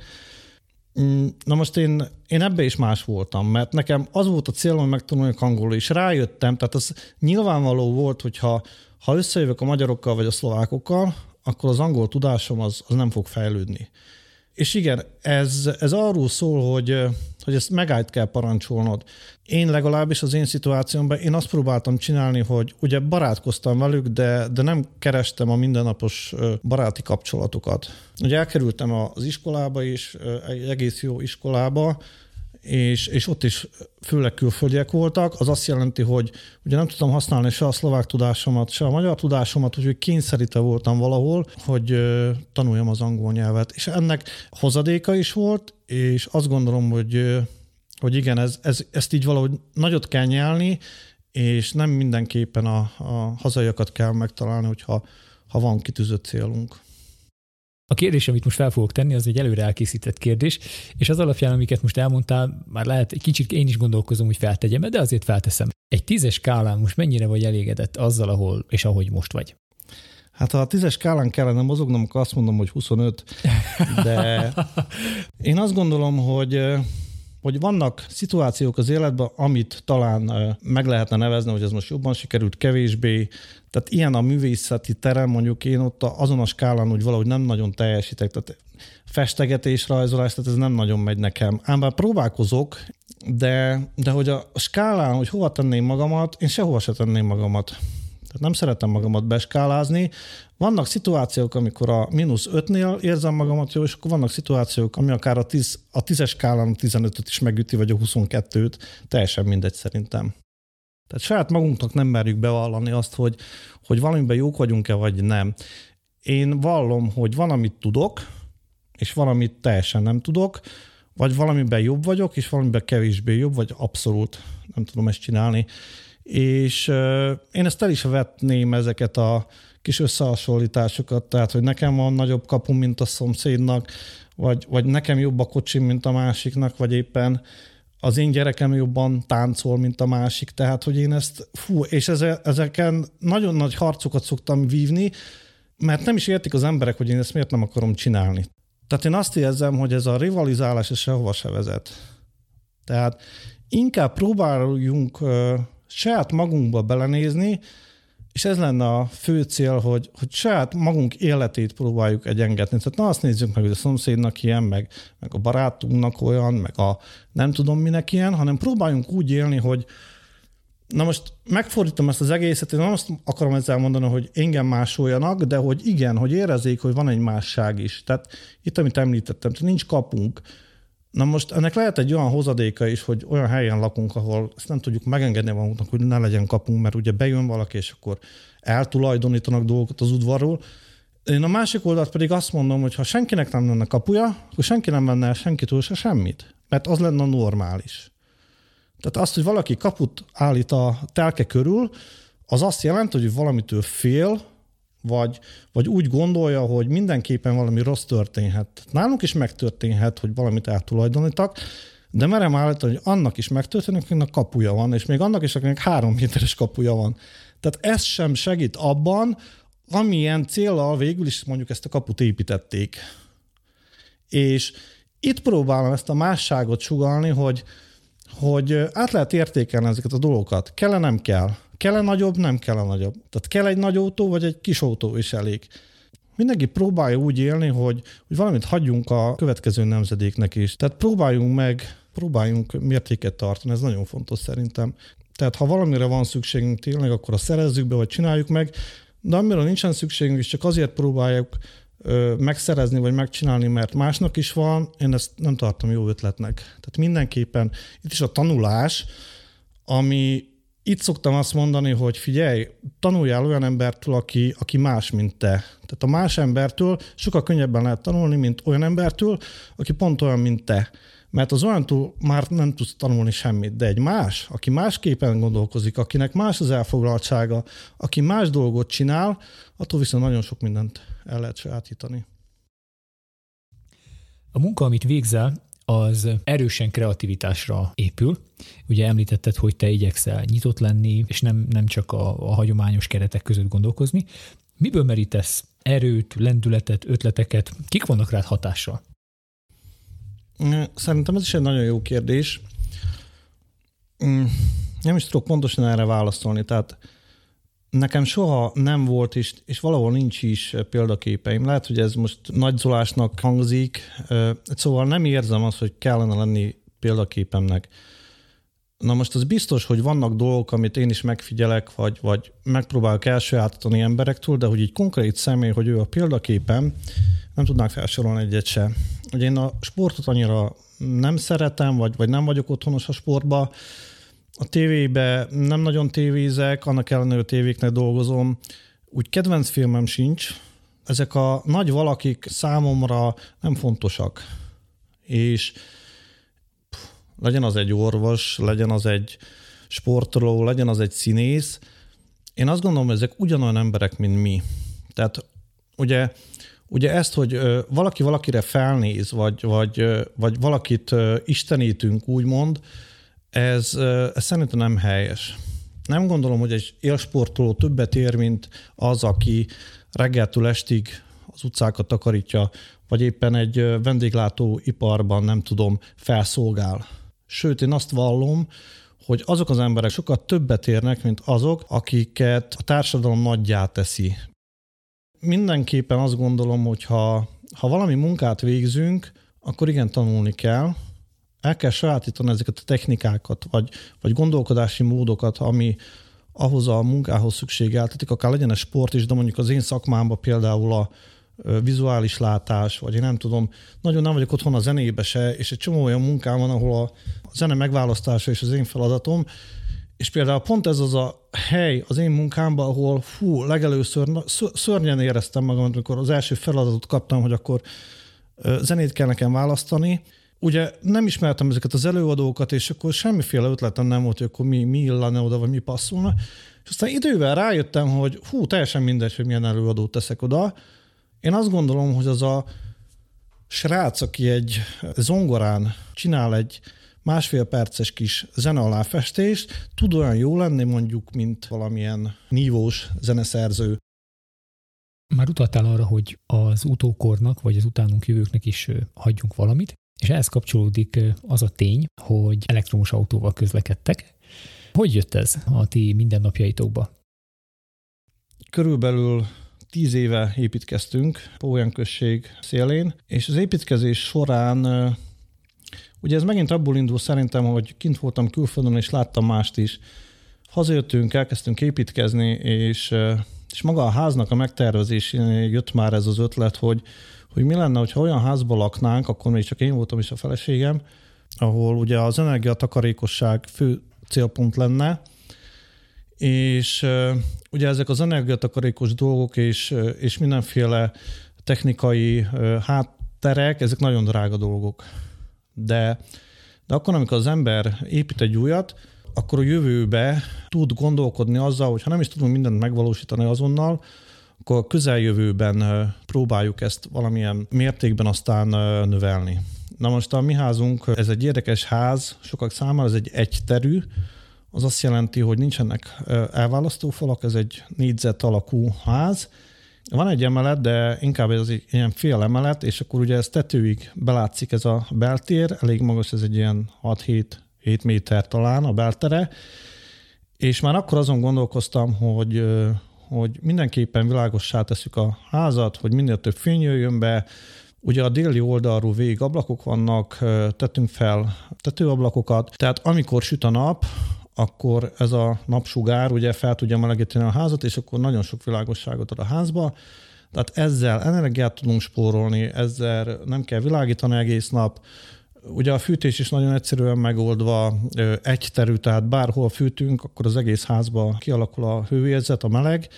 Speaker 2: Mm, na most én, én ebbe is más voltam, mert nekem az volt a célom, hogy megtanuljak angolul, és rájöttem, tehát az nyilvánvaló volt, hogyha ha összejövök a magyarokkal vagy a szlovákokkal, akkor az angol tudásom az, az nem fog fejlődni. És igen, ez, ez arról szól, hogy, hogy ezt megállt kell parancsolnod. Én legalábbis az én szituációmban, én azt próbáltam csinálni, hogy ugye barátkoztam velük, de, de nem kerestem a mindennapos baráti kapcsolatokat. Ugye elkerültem az iskolába is, egy egész jó iskolába, és, és ott is főleg külföldiek voltak, az azt jelenti, hogy ugye nem tudtam használni se a szlovák tudásomat, se a magyar tudásomat, úgyhogy kényszerítve voltam valahol, hogy tanuljam az angol nyelvet. És ennek hozadéka is volt, és azt gondolom, hogy, hogy igen, ez, ez, ezt így valahogy nagyot kell nyelni, és nem mindenképpen a, a hazaiakat kell megtalálni, hogyha ha van kitűzött célunk.
Speaker 1: A kérdés, amit most fel fogok tenni, az egy előre elkészített kérdés, és az alapján, amiket most elmondtál, már lehet egy kicsit én is gondolkozom, hogy feltegyem, de azért felteszem. Egy tízes skálán most mennyire vagy elégedett azzal, ahol és ahogy most vagy?
Speaker 2: Hát ha a tízes skálán kellene mozognom, akkor azt mondom, hogy 25, de én azt gondolom, hogy hogy vannak szituációk az életben, amit talán meg lehetne nevezni, hogy ez most jobban sikerült, kevésbé. Tehát ilyen a művészeti terem, mondjuk én ott azon a skálán úgy valahogy nem nagyon teljesítek. Tehát festegetés, rajzolás, tehát ez nem nagyon megy nekem. Ám bár próbálkozok, de, de hogy a skálán, hogy hova tenném magamat, én sehova se tenném magamat. Tehát nem szeretem magamat beskálázni. Vannak szituációk, amikor a mínusz 5-nél érzem magamat jó, és akkor vannak szituációk, ami akár a, 10, a 10-es skálán a 15-öt is megüti, vagy a 22-t, teljesen mindegy szerintem. Tehát saját magunknak nem merjük bevallani azt, hogy, hogy valamiben jók vagyunk-e, vagy nem. Én vallom, hogy van, amit tudok, és valamit teljesen nem tudok, vagy valamiben jobb vagyok, és valamiben kevésbé jobb, vagy abszolút nem tudom ezt csinálni. És uh, én ezt el is vetném ezeket a kis összehasonlításokat, tehát, hogy nekem van nagyobb kapu, mint a szomszédnak, vagy, vagy nekem jobb a kocsim, mint a másiknak, vagy éppen az én gyerekem jobban táncol, mint a másik, tehát hogy én ezt, fú, és ezeken nagyon nagy harcokat szoktam vívni, mert nem is értik az emberek, hogy én ezt miért nem akarom csinálni. Tehát én azt érzem, hogy ez a rivalizálás ez sehova se vezet. Tehát inkább próbáljunk uh, saját magunkba belenézni, és ez lenne a fő cél, hogy, hogy saját magunk életét próbáljuk egyengetni. Tehát na azt nézzük meg, hogy a szomszédnak ilyen, meg, meg a barátunknak olyan, meg a nem tudom minek ilyen, hanem próbáljunk úgy élni, hogy na most megfordítom ezt az egészet, én nem azt akarom ezzel mondani, hogy engem másoljanak, de hogy igen, hogy érezzék, hogy van egy másság is. Tehát itt, amit említettem, tehát nincs kapunk, Na most ennek lehet egy olyan hozadéka is, hogy olyan helyen lakunk, ahol ezt nem tudjuk megengedni magunknak, hogy ne legyen kapunk, mert ugye bejön valaki, és akkor eltulajdonítanak dolgokat az udvarról. Én a másik oldalt pedig azt mondom, hogy ha senkinek nem lenne kapuja, akkor senki nem venne el senkitől se semmit, mert az lenne normális. Tehát azt, hogy valaki kaput állít a telke körül, az azt jelenti, hogy valamitől fél, vagy, vagy úgy gondolja, hogy mindenképpen valami rossz történhet. Nálunk is megtörténhet, hogy valamit eltulajdonítak, de merem állítani, hogy annak is megtörténik, akinek kapuja van, és még annak is, akinek három méteres kapuja van. Tehát ez sem segít abban, amilyen célral végül is mondjuk ezt a kaput építették. És itt próbálom ezt a másságot sugalni, hogy, hogy át lehet értékelni ezeket a dolgokat. Kell nem kell? Kell-e nagyobb? Nem kell nagyobb. Tehát kell egy nagy autó, vagy egy kis autó is elég. Mindenki próbálja úgy élni, hogy, hogy valamit hagyjunk a következő nemzedéknek is. Tehát próbáljunk meg, próbáljunk mértéket tartani, ez nagyon fontos szerintem. Tehát ha valamire van szükségünk tényleg, akkor a szerezzük be, vagy csináljuk meg, de amire nincsen szükségünk, és csak azért próbáljuk ö, megszerezni, vagy megcsinálni, mert másnak is van, én ezt nem tartom jó ötletnek. Tehát mindenképpen itt is a tanulás, ami itt szoktam azt mondani, hogy figyelj, tanuljál olyan embertől, aki, aki más, mint te. Tehát a más embertől sokkal könnyebben lehet tanulni, mint olyan embertől, aki pont olyan, mint te. Mert az olyantól már nem tudsz tanulni semmit, de egy más, aki másképpen gondolkozik, akinek más az elfoglaltsága, aki más dolgot csinál, attól viszont nagyon sok mindent el lehet sajátítani.
Speaker 1: A munka, amit végzel, az erősen kreativitásra épül. Ugye említetted, hogy te igyekszel nyitott lenni, és nem, nem csak a, a hagyományos keretek között gondolkozni. Miből merítesz erőt, lendületet, ötleteket? Kik vannak rád hatással?
Speaker 2: Szerintem ez is egy nagyon jó kérdés. Mm, nem is tudok pontosan erre válaszolni. Tehát Nekem soha nem volt, és, és valahol nincs is példaképeim. Lehet, hogy ez most nagyzolásnak hangzik, szóval nem érzem azt, hogy kellene lenni példaképemnek. Na most az biztos, hogy vannak dolgok, amit én is megfigyelek, vagy, vagy megpróbálok elsajátítani emberektől, de hogy egy konkrét személy, hogy ő a példaképem, nem tudnák felsorolni egyet se. Ugye én a sportot annyira nem szeretem, vagy, vagy nem vagyok otthonos a sportba, a tévébe nem nagyon tévézek, annak ellenére a tévéknek dolgozom. Úgy kedvenc filmem sincs. Ezek a nagy valakik számomra nem fontosak. És pff, legyen az egy orvos, legyen az egy sportoló, legyen az egy színész. Én azt gondolom, hogy ezek ugyanolyan emberek, mint mi. Tehát ugye, ugye ezt, hogy valaki valakire felnéz, vagy, vagy, vagy valakit istenítünk, úgymond, ez, ez szerintem nem helyes. Nem gondolom, hogy egy élsportoló többet ér, mint az, aki reggeltől estig az utcákat takarítja, vagy éppen egy vendéglátó iparban, nem tudom, felszolgál. Sőt, én azt vallom, hogy azok az emberek sokkal többet érnek, mint azok, akiket a társadalom nagyját teszi. Mindenképpen azt gondolom, hogy ha, ha valami munkát végzünk, akkor igen, tanulni kell, el kell sajátítani ezeket a technikákat, vagy, vagy gondolkodási módokat, ami ahhoz a munkához szükségeltetik, akár legyen a sport is, de mondjuk az én szakmámban például a vizuális látás, vagy én nem tudom, nagyon nem vagyok otthon a zenébe se, és egy csomó olyan munkám van, ahol a zene megválasztása és az én feladatom, és például pont ez az a hely az én munkámban, ahol fú, legelőször szörnyen éreztem magam, amikor az első feladatot kaptam, hogy akkor zenét kell nekem választani. Ugye nem ismertem ezeket az előadókat, és akkor semmiféle ötletem nem volt, hogy akkor mi, mi illene oda, vagy mi passzolna. És aztán idővel rájöttem, hogy hú, teljesen mindegy, hogy milyen előadót teszek oda. Én azt gondolom, hogy az a srác, aki egy zongorán csinál egy másfél perces kis zene aláfestést, tud olyan jó lenni mondjuk, mint valamilyen nívós zeneszerző.
Speaker 1: Már utaltál arra, hogy az utókornak, vagy az utánunk jövőknek is hagyjunk valamit, és ehhez kapcsolódik az a tény, hogy elektromos autóval közlekedtek. Hogy jött ez a ti mindennapjaitokba?
Speaker 2: Körülbelül tíz éve építkeztünk Pólyán község szélén, és az építkezés során ugye ez megint abból indul szerintem, hogy kint voltam külföldön, és láttam mást is. Hazajöttünk, elkezdtünk építkezni, és, és maga a háznak a megtervezésén jött már ez az ötlet, hogy, hogy mi lenne, ha olyan házba laknánk, akkor még csak én voltam is a feleségem, ahol ugye az energiatakarékosság fő célpont lenne, és ugye ezek az energiatakarékos dolgok és, és mindenféle technikai hátterek, ezek nagyon drága dolgok. De, de akkor, amikor az ember épít egy újat, akkor a jövőbe tud gondolkodni azzal, hogy ha nem is tudunk mindent megvalósítani azonnal, akkor a közeljövőben próbáljuk ezt valamilyen mértékben aztán növelni. Na most a mi házunk, ez egy érdekes ház, sokak számára ez egy egyterű, az azt jelenti, hogy nincsenek elválasztó falak, ez egy négyzet alakú ház. Van egy emelet, de inkább ez egy ilyen fél emelet, és akkor ugye ez tetőig belátszik ez a beltér, elég magas, ez egy ilyen 6-7 7 méter talán a beltere, és már akkor azon gondolkoztam, hogy, hogy mindenképpen világossá teszük a házat, hogy minél több fény jöjjön be, Ugye a déli oldalról végig ablakok vannak, tettünk fel tetőablakokat, tehát amikor süt a nap, akkor ez a napsugár ugye fel tudja melegíteni a házat, és akkor nagyon sok világosságot ad a házba. Tehát ezzel energiát tudunk spórolni, ezzel nem kell világítani egész nap. Ugye a fűtés is nagyon egyszerűen megoldva, egy terű, tehát bárhol fűtünk, akkor az egész házba kialakul a hőérzet, a meleg.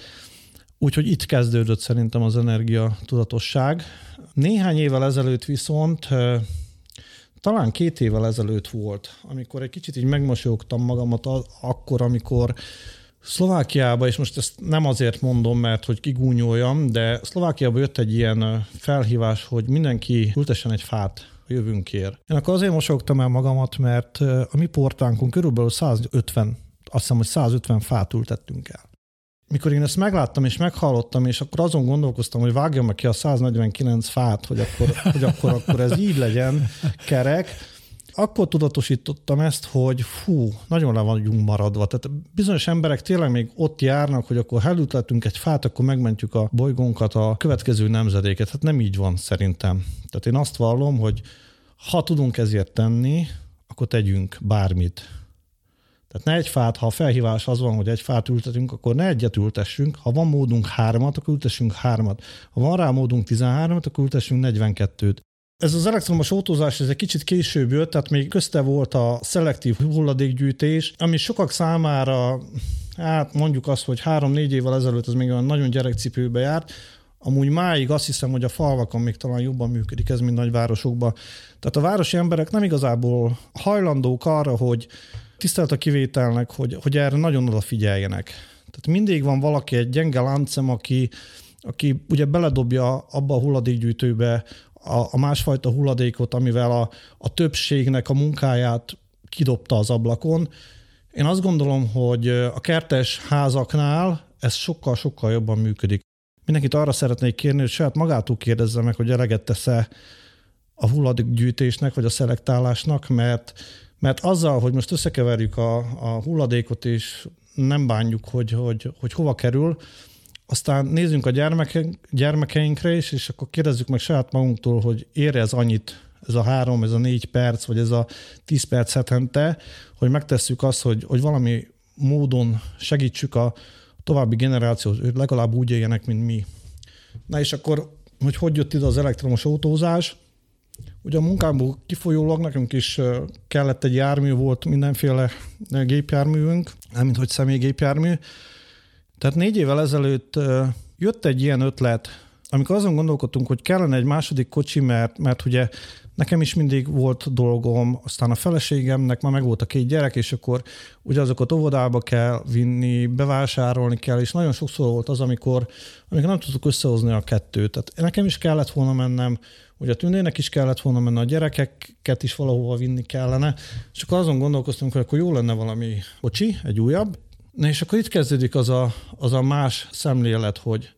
Speaker 2: Úgyhogy itt kezdődött szerintem az energia tudatosság. Néhány évvel ezelőtt viszont talán két évvel ezelőtt volt, amikor egy kicsit így megmosolyogtam magamat akkor, amikor Szlovákiába, és most ezt nem azért mondom, mert hogy kigúnyoljam, de Szlovákiába jött egy ilyen felhívás, hogy mindenki ültessen egy fát a jövőnkért. Én akkor azért mosolyogtam el magamat, mert a mi portánkon körülbelül 150, azt hiszem, hogy 150 fát ültettünk el mikor én ezt megláttam és meghallottam, és akkor azon gondolkoztam, hogy vágjam ki a 149 fát, hogy akkor, hogy akkor, akkor ez így legyen kerek, akkor tudatosítottam ezt, hogy fú, nagyon le vagyunk maradva. Tehát bizonyos emberek tényleg még ott járnak, hogy akkor elütletünk egy fát, akkor megmentjük a bolygónkat, a következő nemzedéket. Hát nem így van szerintem. Tehát én azt vallom, hogy ha tudunk ezért tenni, akkor tegyünk bármit tehát ne egy fát, ha a felhívás az van, hogy egy fát ültetünk, akkor ne egyet ültessünk. Ha van módunk hármat, akkor ültessünk hármat. Ha van rá módunk 13-at, akkor ültessünk 42-t. Ez az elektromos autózás ez egy kicsit később jött, tehát még közte volt a szelektív hulladékgyűjtés, ami sokak számára, hát mondjuk azt, hogy három-négy évvel ezelőtt ez még olyan nagyon gyerekcipőbe járt, Amúgy máig azt hiszem, hogy a falvakon még talán jobban működik ez, mint nagyvárosokban. Tehát a városi emberek nem igazából hajlandók arra, hogy tisztelt a kivételnek, hogy, hogy erre nagyon odafigyeljenek. Tehát mindig van valaki, egy gyenge láncem, aki, aki ugye beledobja abba a hulladékgyűjtőbe a, a másfajta hulladékot, amivel a, a többségnek a munkáját kidobta az ablakon. Én azt gondolom, hogy a kertes házaknál ez sokkal-sokkal jobban működik. Mindenkit arra szeretnék kérni, hogy saját magától kérdezze meg, hogy eleget tesz-e a hulladékgyűjtésnek, vagy a szelektálásnak, mert mert azzal, hogy most összekeverjük a, a hulladékot, és nem bánjuk, hogy, hogy, hogy hova kerül, aztán nézzünk a gyermeke, gyermekeinkre is, és akkor kérdezzük meg saját magunktól, hogy ér ez annyit, ez a három, ez a négy perc, vagy ez a tíz perc hetente, hogy megtesszük azt, hogy, hogy valami módon segítsük a további generációt, hogy legalább úgy éljenek, mint mi. Na és akkor, hogy hogy jött ide az elektromos autózás, Ugye a munkámból kifolyólag nekünk is kellett egy jármű, volt mindenféle gépjárművünk, nem mint hogy személygépjármű. Tehát négy évvel ezelőtt jött egy ilyen ötlet amikor azon gondolkodtunk, hogy kellene egy második kocsi, mert, mert ugye nekem is mindig volt dolgom, aztán a feleségemnek már meg volt a két gyerek, és akkor ugye azokat óvodába kell vinni, bevásárolni kell, és nagyon sokszor volt az, amikor, amikor nem tudtuk összehozni a kettőt. Tehát nekem is kellett volna mennem, ugye a tündének is kellett volna menni, a gyerekeket is valahova vinni kellene, és akkor azon gondolkoztunk, hogy akkor jó lenne valami kocsi, egy újabb, Na és akkor itt kezdődik az a, az a más szemlélet, hogy,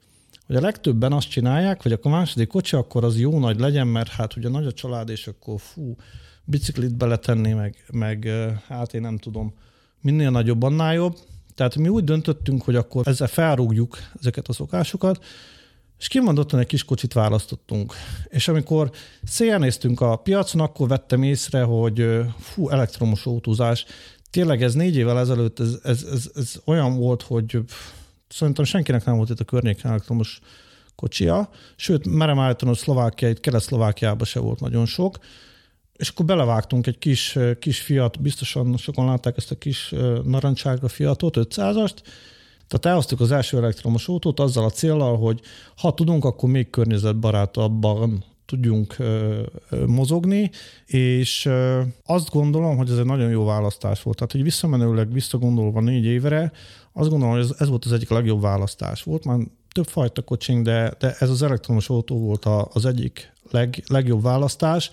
Speaker 2: hogy a legtöbben azt csinálják, hogy akkor a második kocsi, akkor az jó nagy legyen, mert hát ugye nagy a család, és akkor fú, biciklit beletenni, meg, meg hát én nem tudom, minél nagyobb, annál jobb. Tehát mi úgy döntöttünk, hogy akkor ezzel felrúgjuk ezeket a szokásokat, és kimondottan egy kis kocsit választottunk. És amikor szélnéztünk a piacon, akkor vettem észre, hogy fú, elektromos autózás, tényleg ez négy évvel ezelőtt ez, ez, ez, ez olyan volt, hogy szerintem senkinek nem volt itt a környéken elektromos kocsia, sőt, merem állítani, hogy Szlovákia, itt Kelet-Szlovákiában se volt nagyon sok, és akkor belevágtunk egy kis, kis fiat, biztosan sokan látták ezt a kis narancsága fiatot, 500-ast, tehát elhoztuk az első elektromos autót azzal a célral, hogy ha tudunk, akkor még környezetbarátabban tudjunk mozogni, és azt gondolom, hogy ez egy nagyon jó választás volt. Tehát, hogy visszamenőleg visszagondolva négy évre, azt gondolom, hogy ez, ez volt az egyik legjobb választás. Volt már több fajta kocsink, de, de ez az elektromos autó volt a, az egyik leg, legjobb választás,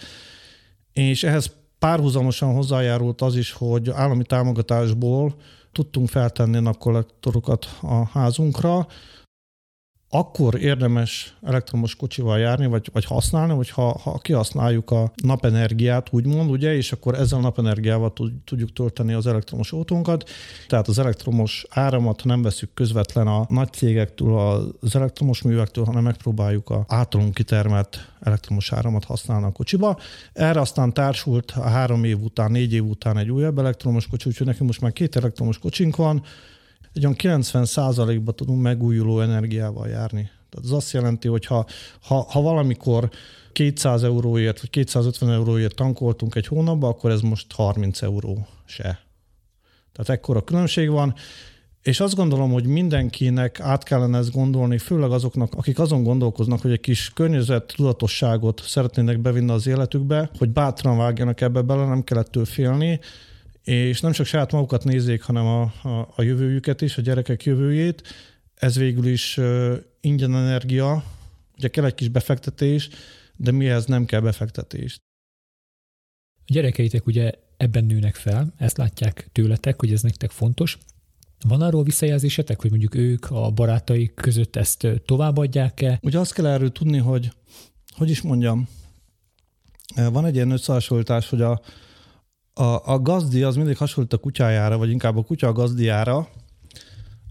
Speaker 2: és ehhez párhuzamosan hozzájárult az is, hogy állami támogatásból tudtunk feltenni napkollektorokat a házunkra, akkor érdemes elektromos kocsival járni, vagy, vagy használni, hogy ha, ha kihasználjuk a napenergiát, úgymond, ugye, és akkor ezzel a napenergiával tudjuk tölteni az elektromos autónkat. Tehát az elektromos áramot nem veszük közvetlen a nagy cégektől, az elektromos művektől, hanem megpróbáljuk a általunk kitermelt elektromos áramot használni a kocsiba. Erre aztán társult három év után, négy év után egy újabb elektromos kocsi, úgyhogy nekünk most már két elektromos kocsink van, egy olyan 90 ba tudunk megújuló energiával járni. Tehát az azt jelenti, hogy ha, ha, ha valamikor 200 euróért vagy 250 euróért tankoltunk egy hónapban, akkor ez most 30 euró se. Tehát ekkora különbség van, és azt gondolom, hogy mindenkinek át kellene ezt gondolni, főleg azoknak, akik azon gondolkoznak, hogy egy kis környezet tudatosságot szeretnének bevinni az életükbe, hogy bátran vágjanak ebbe bele, nem kellett félni, és nem csak saját magukat nézzék, hanem a, a, a jövőjüket is, a gyerekek jövőjét. Ez végül is uh, ingyen energia, ugye kell egy kis befektetés, de mihez nem kell befektetés.
Speaker 1: A gyerekeitek ugye ebben nőnek fel, ezt látják tőletek, hogy ez nektek fontos. Van arról visszajelzésetek, hogy mondjuk ők a barátaik között ezt továbbadják-e?
Speaker 2: Ugye azt kell erről tudni, hogy hogy is mondjam, van egy ilyen összehasonlítás, hogy a, a, a gazdi az mindig hasonlít a kutyájára, vagy inkább a kutya a gazdiára.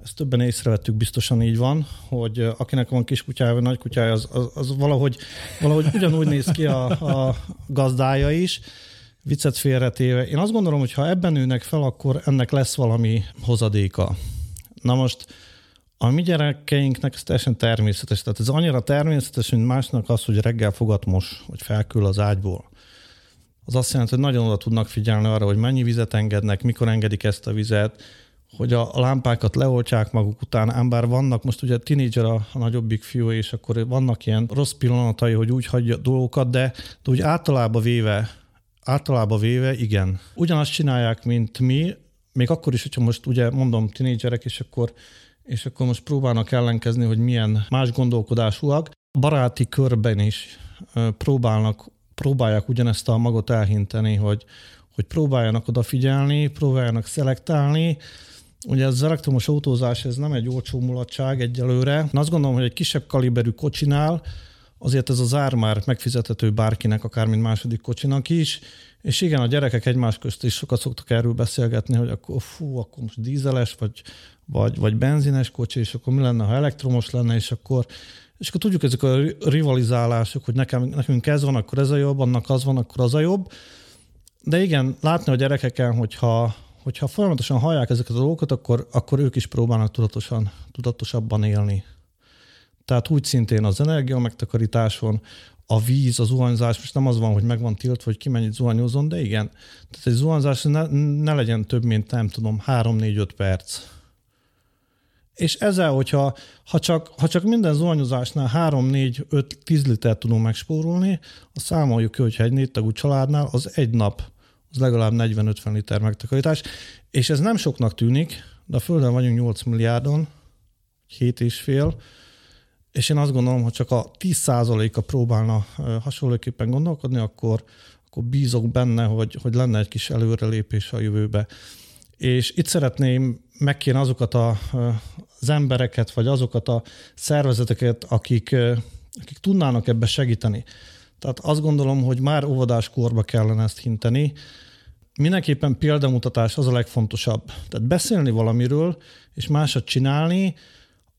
Speaker 2: Ezt többen észrevettük, biztosan így van, hogy akinek van kis kutyája, vagy nagy kutyája, az, az, az valahogy, valahogy ugyanúgy néz ki a, a gazdája is, viccet félretéve. Én azt gondolom, hogy ha ebben nőnek fel, akkor ennek lesz valami hozadéka. Na most a mi gyerekeinknek ez teljesen természetes. Tehát ez annyira természetes, mint másnak az, hogy reggel fogat mos, vagy felkül az ágyból az azt jelenti, hogy nagyon oda tudnak figyelni arra, hogy mennyi vizet engednek, mikor engedik ezt a vizet, hogy a lámpákat leoltják maguk után, ám bár vannak, most ugye tínédzser a, a nagyobbik fiú, és akkor vannak ilyen rossz pillanatai, hogy úgy hagyja dolgokat, de, de úgy általában véve, általában véve igen. Ugyanazt csinálják, mint mi, még akkor is, hogyha most ugye mondom tínédzserek, és akkor, és akkor most próbálnak ellenkezni, hogy milyen más gondolkodásúak. Baráti körben is próbálnak próbálják ugyanezt a magot elhinteni, hogy, hogy próbáljanak odafigyelni, próbáljanak szelektálni. Ugye az elektromos autózás ez nem egy olcsó mulatság egyelőre. Én azt gondolom, hogy egy kisebb kaliberű kocsinál azért ez az ár már megfizethető bárkinek, akár mint második kocsinak is. És igen, a gyerekek egymás közt is sokat szoktak erről beszélgetni, hogy akkor fú, akkor most dízeles, vagy, vagy, vagy benzines kocsi, és akkor mi lenne, ha elektromos lenne, és akkor és akkor tudjuk ezek a rivalizálások, hogy nekem, nekünk ez van, akkor ez a jobb, annak az van, akkor az a jobb. De igen, látni a gyerekeken, hogyha, hogyha folyamatosan hallják ezeket a dolgokat, akkor, akkor ők is próbálnak tudatosan, tudatosabban élni. Tehát úgy szintén az energia megtakarításon, a víz, az zuhanyzás, most nem az van, hogy meg van tiltva, hogy ki mennyit zuhanyozon, de igen. Tehát egy zuhanyzás ne, ne legyen több, mint nem tudom, 3-4-5 perc És ezzel, hogyha ha csak, ha csak minden zuhanyozásnál 3, 4, 5, 10 litert tudunk megspórolni, azt számoljuk ki, hogyha egy négy tagú családnál az egy nap az legalább 40-50 liter megtakarítás, és ez nem soknak tűnik, de a Földön vagyunk 8 milliárdon, 7 és fél, és én azt gondolom, hogy csak a 10%-a próbálna hasonlóképpen gondolkodni, akkor, akkor bízok benne, hogy, hogy lenne egy kis előrelépés a jövőbe. És itt szeretném megkérni azokat a, az embereket, vagy azokat a szervezeteket, akik, akik tudnának ebbe segíteni. Tehát azt gondolom, hogy már óvodás korba kellene ezt hinteni. Mindenképpen példamutatás az a legfontosabb. Tehát beszélni valamiről, és másat csinálni,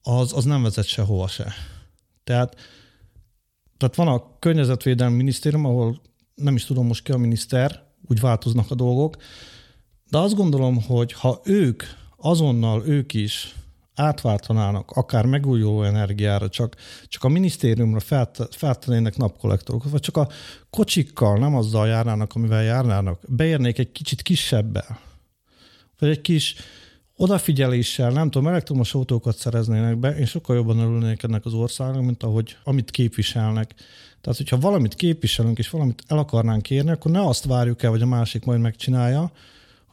Speaker 2: az, az nem vezet sehova se. Tehát, tehát van a Környezetvédelmi Minisztérium, ahol nem is tudom most ki a miniszter, úgy változnak a dolgok, de azt gondolom, hogy ha ők azonnal ők is átváltanának akár megújuló energiára, csak, csak a minisztériumra feltennének napkollektorokat, vagy csak a kocsikkal, nem azzal járnának, amivel járnának, beérnék egy kicsit kisebbel, vagy egy kis odafigyeléssel, nem tudom, elektromos autókat szereznének be, én sokkal jobban örülnék ennek az országnak, mint ahogy amit képviselnek. Tehát, hogyha valamit képviselünk, és valamit el akarnánk kérni, akkor ne azt várjuk el, hogy a másik majd megcsinálja,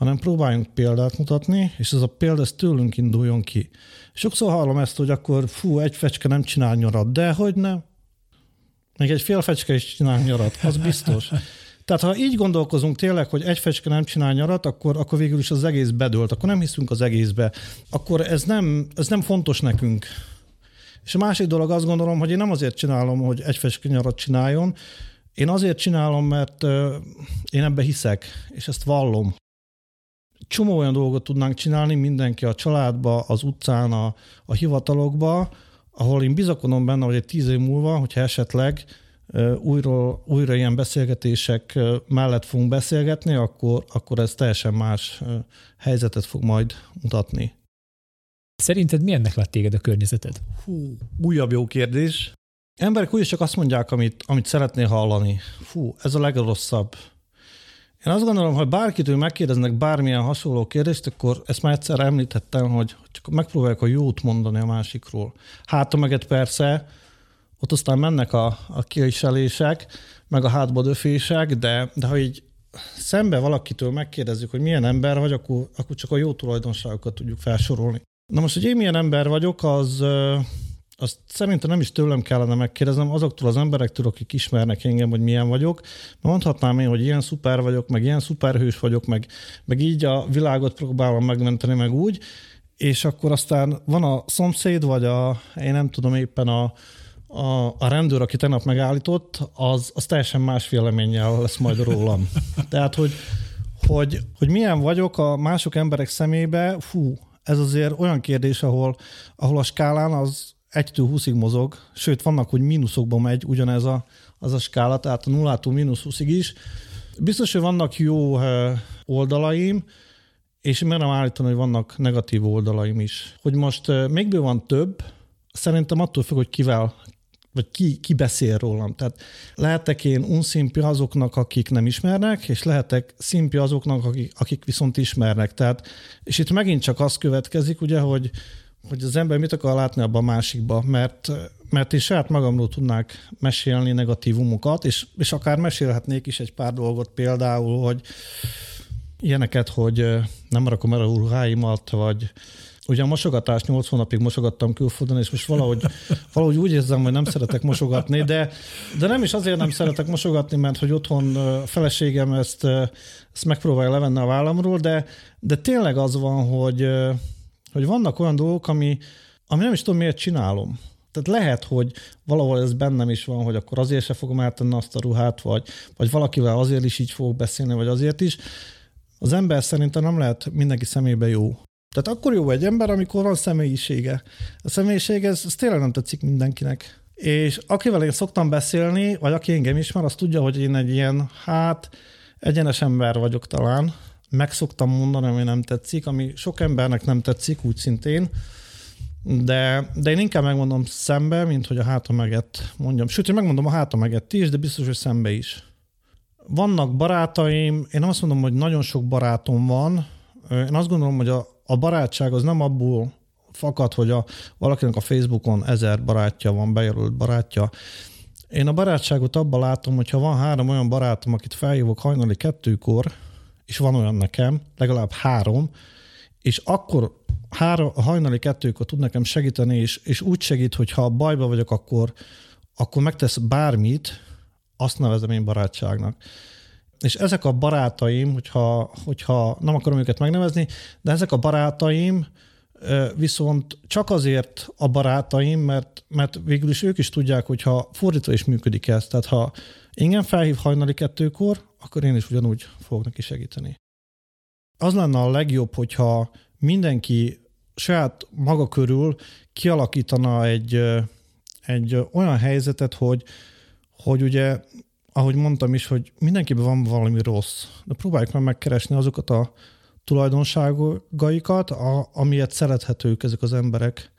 Speaker 2: hanem próbáljunk példát mutatni, és ez a példa ez tőlünk induljon ki. Sokszor hallom ezt, hogy akkor fú, egy fecske nem csinál nyarat, de hogy nem? Még egy fél fecske is csinál nyarat, az biztos. Tehát ha így gondolkozunk tényleg, hogy egy fecske nem csinál nyarat, akkor, akkor végül is az egész bedőlt, akkor nem hiszünk az egészbe, akkor ez nem, ez nem fontos nekünk. És a másik dolog azt gondolom, hogy én nem azért csinálom, hogy egy fecske nyarat csináljon, én azért csinálom, mert én ebbe hiszek, és ezt vallom csomó olyan dolgot tudnánk csinálni, mindenki a családba, az utcán, a, a hivatalokba, ahol én bizakodom benne, hogy egy tíz év múlva, hogyha esetleg újra, újra ilyen beszélgetések mellett fogunk beszélgetni, akkor, akkor ez teljesen más helyzetet fog majd mutatni.
Speaker 1: Szerinted milyennek lett téged a környezeted?
Speaker 2: Hú, újabb jó kérdés. Emberek úgyis csak azt mondják, amit, amit szeretnél hallani. Fú, ez a legrosszabb. Én azt gondolom, hogy bárkitől megkérdeznek bármilyen hasonló kérdést, akkor ezt már egyszer említettem, hogy csak megpróbálják a jót mondani a másikról. Hát persze, ott aztán mennek a, a kiselések, meg a hátba döfések, de, de ha így szembe valakitől megkérdezzük, hogy milyen ember vagy, akkor, akkor csak a jó tulajdonságokat tudjuk felsorolni. Na most, hogy én milyen ember vagyok, az, azt szerintem nem is tőlem kellene megkérdeznem, azoktól az emberektől, akik ismernek engem, hogy milyen vagyok. Mondhatnám én, hogy ilyen szuper vagyok, meg ilyen szuperhős vagyok, meg, meg így a világot próbálom megmenteni, meg úgy, és akkor aztán van a szomszéd, vagy a, én nem tudom éppen a, a, a rendőr, aki tegnap megállított, az, az teljesen más véleménnyel lesz majd rólam. Tehát, hogy, hogy, hogy milyen vagyok a mások emberek szemébe, fú, ez azért olyan kérdés, ahol, ahol a skálán az 1-től 20-ig mozog, sőt vannak, hogy mínuszokban megy ugyanez a, az a skála, tehát a 0-tól mínusz 20-ig is. Biztos, hogy vannak jó oldalaim, és merem állítani, hogy vannak negatív oldalaim is. Hogy most még van több, szerintem attól függ, hogy kivel, vagy ki, ki beszél rólam. Tehát lehetek én unszimpi azoknak, akik nem ismernek, és lehetek szimpi azoknak, akik, akik viszont ismernek. Tehát, és itt megint csak az következik, ugye, hogy hogy az ember mit akar látni abban a másikba, mert, mert én saját magamról tudnák mesélni negatívumokat, és, és akár mesélhetnék is egy pár dolgot, például, hogy ilyeneket, hogy nem rakom el a ruháimat, vagy ugye a mosogatás 8 hónapig mosogattam külföldön, és most valahogy, valahogy úgy érzem, hogy nem szeretek mosogatni, de, de nem is azért nem szeretek mosogatni, mert hogy otthon a feleségem ezt, ezt megpróbálja levenni a vállamról, de, de tényleg az van, hogy, hogy vannak olyan dolgok, ami, ami nem is tudom, miért csinálom. Tehát lehet, hogy valahol ez bennem is van, hogy akkor azért se fogom eltenni azt a ruhát, vagy, vagy valakivel azért is így fogok beszélni, vagy azért is. Az ember szerintem nem lehet mindenki szemébe jó. Tehát akkor jó egy ember, amikor van személyisége. A személyiség, ez, ez tényleg nem tetszik mindenkinek. És akivel én szoktam beszélni, vagy aki engem ismer, az tudja, hogy én egy ilyen, hát, egyenes ember vagyok talán, meg szoktam mondani, ami nem tetszik, ami sok embernek nem tetszik, úgy szintén, de, de én inkább megmondom szembe, mint hogy a hátameget mondjam. Sőt, én megmondom a hátameget is, de biztos, hogy szembe is. Vannak barátaim, én azt mondom, hogy nagyon sok barátom van, én azt gondolom, hogy a, a barátság az nem abból fakad, hogy a, valakinek a Facebookon ezer barátja van, bejelölt barátja. Én a barátságot abban látom, hogy ha van három olyan barátom, akit felhívok hajnali kettőkor, és van olyan nekem, legalább három, és akkor három, hajnali kettőkor tud nekem segíteni, és, és úgy segít, hogy ha bajba vagyok, akkor, akkor megtesz bármit, azt nevezem én barátságnak. És ezek a barátaim, hogyha, hogyha nem akarom őket megnevezni, de ezek a barátaim viszont csak azért a barátaim, mert, mert végül is ők is tudják, hogyha fordítva is működik ez. Tehát ha ingyen felhív hajnali kettőkor, akkor én is ugyanúgy fogok neki segíteni. Az lenne a legjobb, hogyha mindenki saját maga körül kialakítana egy, egy olyan helyzetet, hogy, hogy ugye, ahogy mondtam is, hogy mindenkiben van valami rossz, de próbáljuk meg megkeresni azokat a tulajdonságaikat, a, amiért szerethetők ezek az emberek.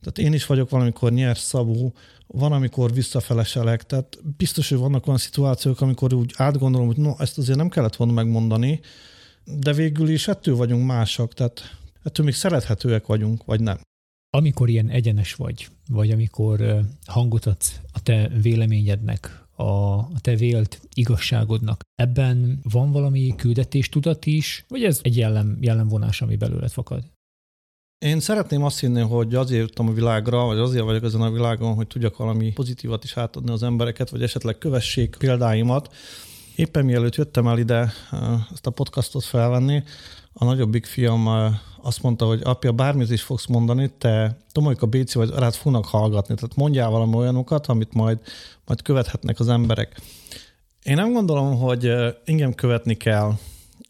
Speaker 2: Tehát én is vagyok valamikor nyers szabú, van, amikor visszafeleselek, tehát biztos, hogy vannak olyan szituációk, amikor úgy átgondolom, hogy no, ezt azért nem kellett volna megmondani, de végül is ettől vagyunk másak, tehát ettől még szerethetőek vagyunk, vagy nem.
Speaker 1: Amikor ilyen egyenes vagy, vagy amikor hangot adsz a te véleményednek, a te vélt igazságodnak, ebben van valami küldetéstudat is, vagy ez egy jellem, jellemvonás, ami belőled fakad?
Speaker 2: Én szeretném azt hinni, hogy azért jöttem a világra, vagy azért vagyok ezen a világon, hogy tudjak valami pozitívat is átadni az embereket, vagy esetleg kövessék példáimat. Éppen mielőtt jöttem el ide ezt a podcastot felvenni, a nagyobbik fiam azt mondta, hogy apja, bármit is fogsz mondani, te Tomolyka Béci vagy rád fognak hallgatni, tehát mondjál valami olyanokat, amit majd, majd követhetnek az emberek. Én nem gondolom, hogy engem követni kell.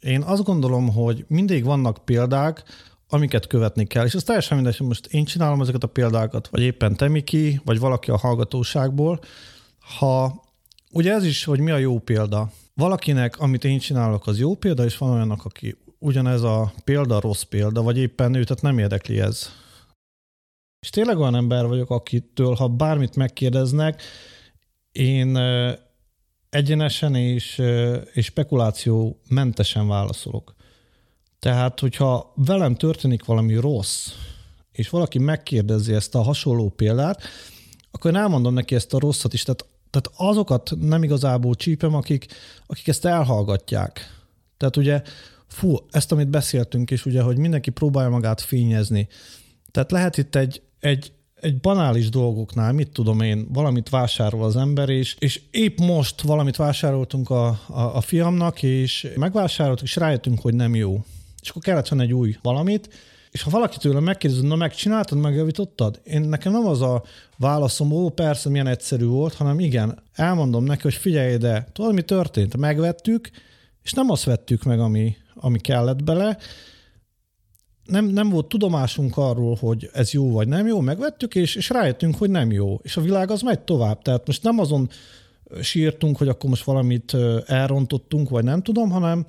Speaker 2: Én azt gondolom, hogy mindig vannak példák, amiket követni kell, és ez teljesen mindegy, hogy most én csinálom ezeket a példákat, vagy éppen te, Miki, vagy valaki a hallgatóságból. Ha ugye ez is, hogy mi a jó példa. Valakinek, amit én csinálok, az jó példa, és van olyanok, aki ugyanez a példa rossz példa, vagy éppen őt nem érdekli ez. És tényleg olyan ember vagyok, akitől, ha bármit megkérdeznek, én egyenesen és, és spekuláció mentesen válaszolok. Tehát, hogyha velem történik valami rossz, és valaki megkérdezi ezt a hasonló példát, akkor én elmondom neki ezt a rosszat is. Tehát, tehát azokat nem igazából csípem, akik, akik ezt elhallgatják. Tehát ugye fú, ezt, amit beszéltünk is, ugye, hogy mindenki próbálja magát fényezni. Tehát lehet itt egy, egy, egy banális dolgoknál, mit tudom én, valamit vásárol az ember, és, és épp most valamit vásároltunk a, a, a fiamnak, és megvásároltuk, és rájöttünk, hogy nem jó. És akkor kellett venni egy új valamit, és ha valaki tőle megkérdezi, na megcsináltad, megjavítottad? Én nekem nem az a válaszom, ó, persze, milyen egyszerű volt, hanem igen, elmondom neki, hogy figyelj ide, tudod, mi történt? Megvettük, és nem azt vettük meg, ami, ami kellett bele. Nem, nem volt tudomásunk arról, hogy ez jó vagy nem jó, megvettük, és, és rájöttünk, hogy nem jó. És a világ az megy tovább. Tehát most nem azon sírtunk, hogy akkor most valamit elrontottunk, vagy nem tudom, hanem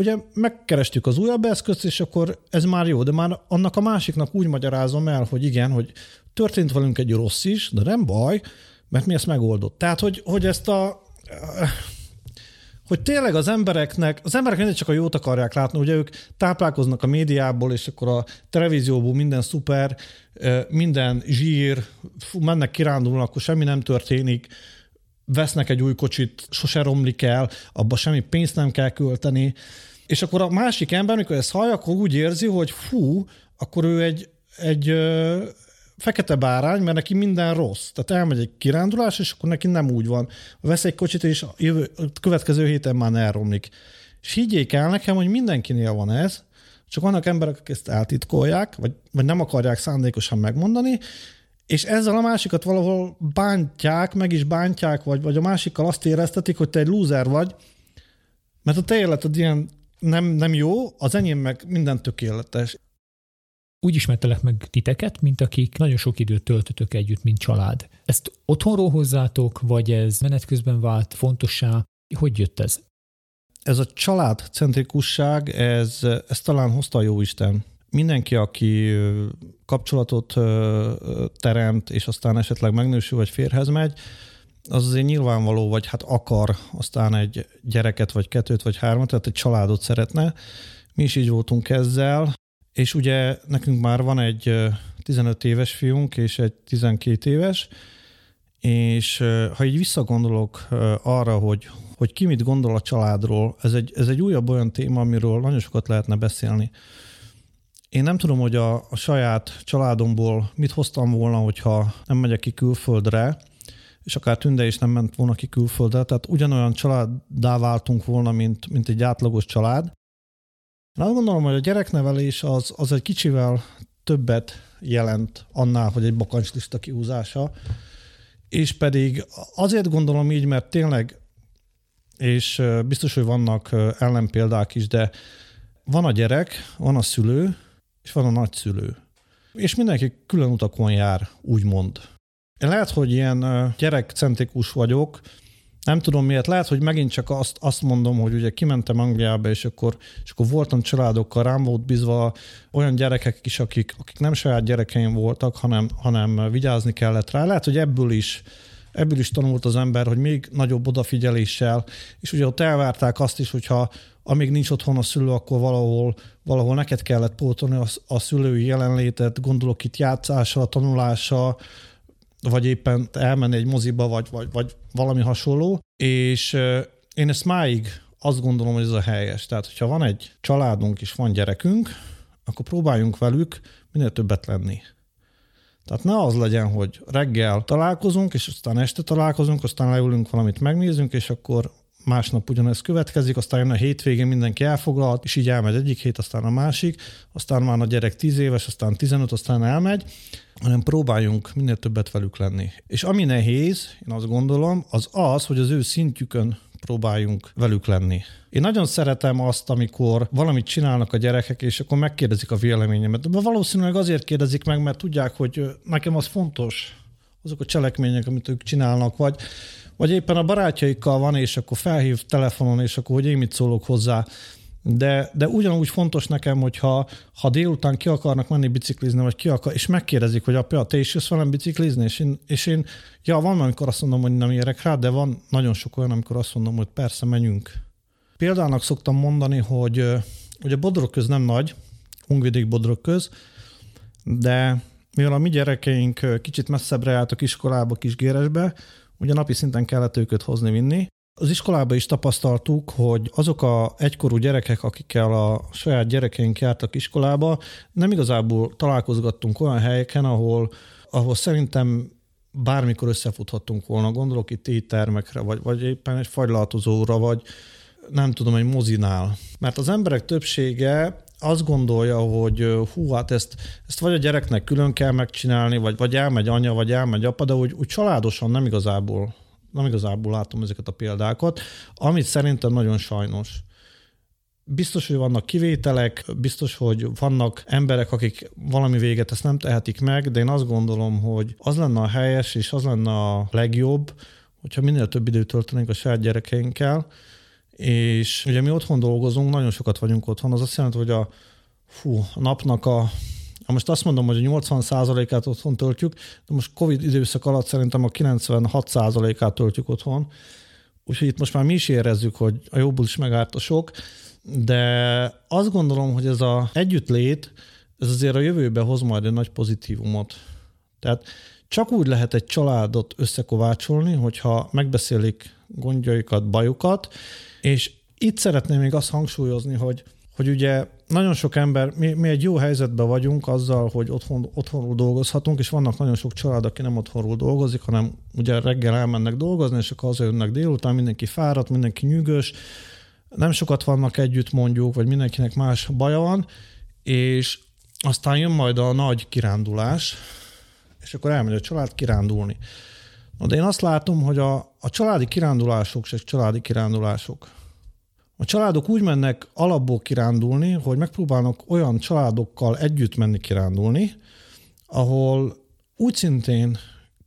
Speaker 2: ugye megkerestük az újabb eszközt, és akkor ez már jó, de már annak a másiknak úgy magyarázom el, hogy igen, hogy történt velünk egy rossz is, de nem baj, mert mi ezt megoldott. Tehát, hogy, hogy ezt a hogy tényleg az embereknek, az emberek mindig csak a jót akarják látni, ugye ők táplálkoznak a médiából, és akkor a televízióból minden szuper, minden zsír, mennek kirándulni, akkor semmi nem történik, vesznek egy új kocsit, sose romlik el, abba semmi pénzt nem kell költeni, és akkor a másik ember, mikor ezt hallja, akkor úgy érzi, hogy fú, akkor ő egy, egy fekete bárány, mert neki minden rossz. Tehát elmegy egy kirándulás, és akkor neki nem úgy van. Vesz egy kocsit, és a, jövő, a következő héten már elromlik. És higgyék el nekem, hogy mindenkinél van ez, csak vannak emberek, akik ezt eltitkolják, vagy, vagy nem akarják szándékosan megmondani, és ezzel a másikat valahol bántják, meg is bántják, vagy, vagy a másikkal azt éreztetik, hogy te egy lúzer vagy, mert a te életed ilyen nem, nem jó, az enyém meg minden tökéletes
Speaker 1: úgy ismertelek meg titeket, mint akik nagyon sok időt töltötök együtt, mint család. Ezt otthonról hozzátok, vagy ez menet közben vált fontossá? Hogy jött ez?
Speaker 2: Ez a családcentrikusság, ez, ez talán hozta a Jóisten. Mindenki, aki kapcsolatot teremt, és aztán esetleg megnősül, vagy férhez megy, az azért nyilvánvaló, vagy hát akar aztán egy gyereket, vagy kettőt, vagy hármat, tehát egy családot szeretne. Mi is így voltunk ezzel és ugye nekünk már van egy 15 éves fiunk és egy 12 éves, és ha így visszagondolok arra, hogy, hogy ki mit gondol a családról, ez egy, ez egy újabb olyan téma, amiről nagyon sokat lehetne beszélni. Én nem tudom, hogy a, a saját családomból mit hoztam volna, hogyha nem megyek ki külföldre, és akár Tünde is nem ment volna ki külföldre, tehát ugyanolyan családdá váltunk volna, mint, mint egy átlagos család. Én azt gondolom, hogy a gyereknevelés az, az egy kicsivel többet jelent annál, hogy egy bakancslista kihúzása, és pedig azért gondolom így, mert tényleg, és biztos, hogy vannak ellenpéldák is, de van a gyerek, van a szülő, és van a nagyszülő. És mindenki külön utakon jár, úgymond. Én lehet, hogy ilyen gyerekcentrikus vagyok, nem tudom miért, lehet, hogy megint csak azt, azt mondom, hogy ugye kimentem Angliába, és akkor, és akkor voltam családokkal, rám volt bízva olyan gyerekek is, akik, akik nem saját gyerekeim voltak, hanem, hanem vigyázni kellett rá. Lehet, hogy ebből is ebből is tanult az ember, hogy még nagyobb odafigyeléssel, és ugye ott elvárták azt is, hogyha amíg nincs otthon a szülő, akkor valahol, valahol neked kellett pótolni a, a szülői jelenlétet, gondolok itt játszása, tanulása, vagy éppen elmenni egy moziba, vagy, vagy, vagy valami hasonló, és én ezt máig azt gondolom, hogy ez a helyes. Tehát, hogyha van egy családunk és van gyerekünk, akkor próbáljunk velük minél többet lenni. Tehát ne az legyen, hogy reggel találkozunk, és aztán este találkozunk, aztán leülünk valamit megnézünk, és akkor másnap ugyanez következik, aztán jön a hétvégén mindenki elfoglalt, és így elmegy egyik hét, aztán a másik, aztán már a gyerek 10 éves, aztán 15, aztán elmegy, hanem próbáljunk minél többet velük lenni. És ami nehéz, én azt gondolom, az az, hogy az ő szintjükön próbáljunk velük lenni. Én nagyon szeretem azt, amikor valamit csinálnak a gyerekek, és akkor megkérdezik a véleményemet. De valószínűleg azért kérdezik meg, mert tudják, hogy nekem az fontos, azok a cselekmények, amit ők csinálnak, vagy vagy éppen a barátjaikkal van, és akkor felhív telefonon, és akkor hogy én mit szólok hozzá. De, de ugyanúgy fontos nekem, hogy ha, ha délután ki akarnak menni biciklizni, vagy ki akar, és megkérdezik, hogy apja, te is jössz velem biciklizni, és én, és én ja, van, amikor azt mondom, hogy nem érek rá, de van nagyon sok olyan, amikor azt mondom, hogy persze, menjünk. Példának szoktam mondani, hogy ugye Bodrog köz nem nagy, Hungvidék Bodrog köz, de mivel a mi gyerekeink kicsit messzebbre jártak iskolába, Kisgéresbe, Ugye napi szinten kellett őket hozni-vinni. Az iskolában is tapasztaltuk, hogy azok a egykorú gyerekek, akikkel a saját gyerekeink jártak iskolába, nem igazából találkozgattunk olyan helyeken, ahol, ahol szerintem bármikor összefuthattunk volna. Gondolok itt éttermekre, vagy, vagy éppen egy fagylaltozóra, vagy nem tudom, egy mozinál. Mert az emberek többsége azt gondolja, hogy hú, hát ezt, ezt vagy a gyereknek külön kell megcsinálni, vagy, vagy elmegy anya, vagy elmegy apa, de úgy, úgy családosan nem igazából, nem igazából látom ezeket a példákat, amit szerintem nagyon sajnos. Biztos, hogy vannak kivételek, biztos, hogy vannak emberek, akik valami véget ezt nem tehetik meg, de én azt gondolom, hogy az lenne a helyes, és az lenne a legjobb, hogyha minél több időt töltenénk a saját gyerekeinkkel, és ugye mi otthon dolgozunk, nagyon sokat vagyunk otthon, az azt jelenti, hogy a, fú, a napnak a most azt mondom, hogy a 80%-át otthon töltjük, de most Covid időszak alatt szerintem a 96%-át töltjük otthon. Úgyhogy itt most már mi is érezzük, hogy a jobbul is megállt a sok, de azt gondolom, hogy ez a együttlét, ez azért a jövőbe hoz majd egy nagy pozitívumot. Tehát csak úgy lehet egy családot összekovácsolni, hogyha megbeszélik gondjaikat, bajukat, és itt szeretném még azt hangsúlyozni, hogy, hogy ugye nagyon sok ember, mi, mi egy jó helyzetben vagyunk azzal, hogy otthon, otthonról dolgozhatunk, és vannak nagyon sok család, aki nem otthonról dolgozik, hanem ugye reggel elmennek dolgozni, és akkor hazajönnek délután, mindenki fáradt, mindenki nyűgös, nem sokat vannak együtt mondjuk, vagy mindenkinek más baja van, és aztán jön majd a nagy kirándulás, és akkor elmegy a család kirándulni. Na de én azt látom, hogy a, a családi kirándulások se családi kirándulások. A családok úgy mennek alapból kirándulni, hogy megpróbálnak olyan családokkal együtt menni kirándulni, ahol úgy szintén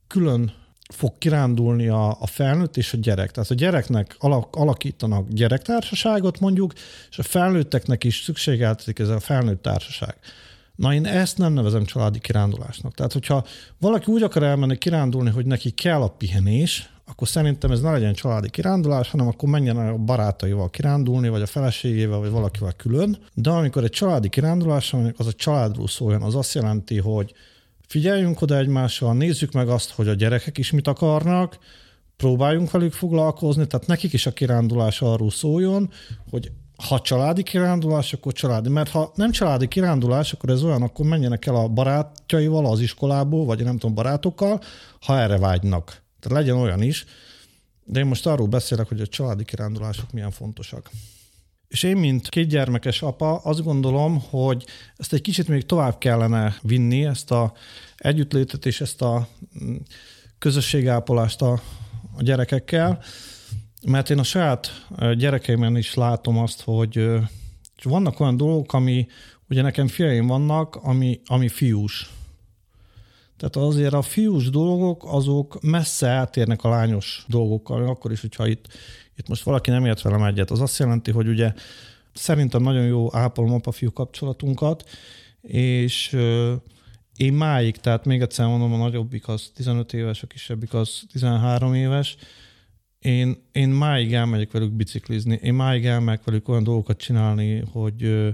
Speaker 2: külön fog kirándulni a, a felnőtt és a gyerek. Tehát a gyereknek alak, alakítanak gyerektársaságot mondjuk, és a felnőtteknek is szükségeltetik ez a felnőtt társaság. Na én ezt nem nevezem családi kirándulásnak. Tehát, hogyha valaki úgy akar elmenni kirándulni, hogy neki kell a pihenés, akkor szerintem ez ne legyen családi kirándulás, hanem akkor menjen a barátaival kirándulni, vagy a feleségével, vagy valakivel külön. De amikor egy családi kirándulás, az a családról szóljon, az azt jelenti, hogy figyeljünk oda egymással, nézzük meg azt, hogy a gyerekek is mit akarnak, próbáljunk velük foglalkozni, tehát nekik is a kirándulás arról szóljon, hogy ha családi kirándulás, akkor családi. Mert ha nem családi kirándulás, akkor ez olyan, akkor menjenek el a barátjaival az iskolából, vagy nem tudom, barátokkal, ha erre vágynak. Tehát legyen olyan is. De én most arról beszélek, hogy a családi kirándulások milyen fontosak. És én, mint kétgyermekes apa, azt gondolom, hogy ezt egy kicsit még tovább kellene vinni, ezt a együttlétet és ezt a mm, közösségápolást a, a gyerekekkel, mert én a saját gyerekeimen is látom azt, hogy vannak olyan dolgok, ami, ugye nekem fiaim vannak, ami, ami fiús. Tehát azért a fiús dolgok, azok messze eltérnek a lányos dolgokkal, akkor is, hogyha itt, itt most valaki nem ért velem egyet. Az azt jelenti, hogy ugye szerintem nagyon jó ápolom apa-fiú kapcsolatunkat, és én máig, tehát még egyszer mondom, a nagyobbik az 15 éves, a kisebbik az 13 éves, én, én máig elmegyek velük biciklizni, én máig elmegyek velük olyan dolgokat csinálni, hogy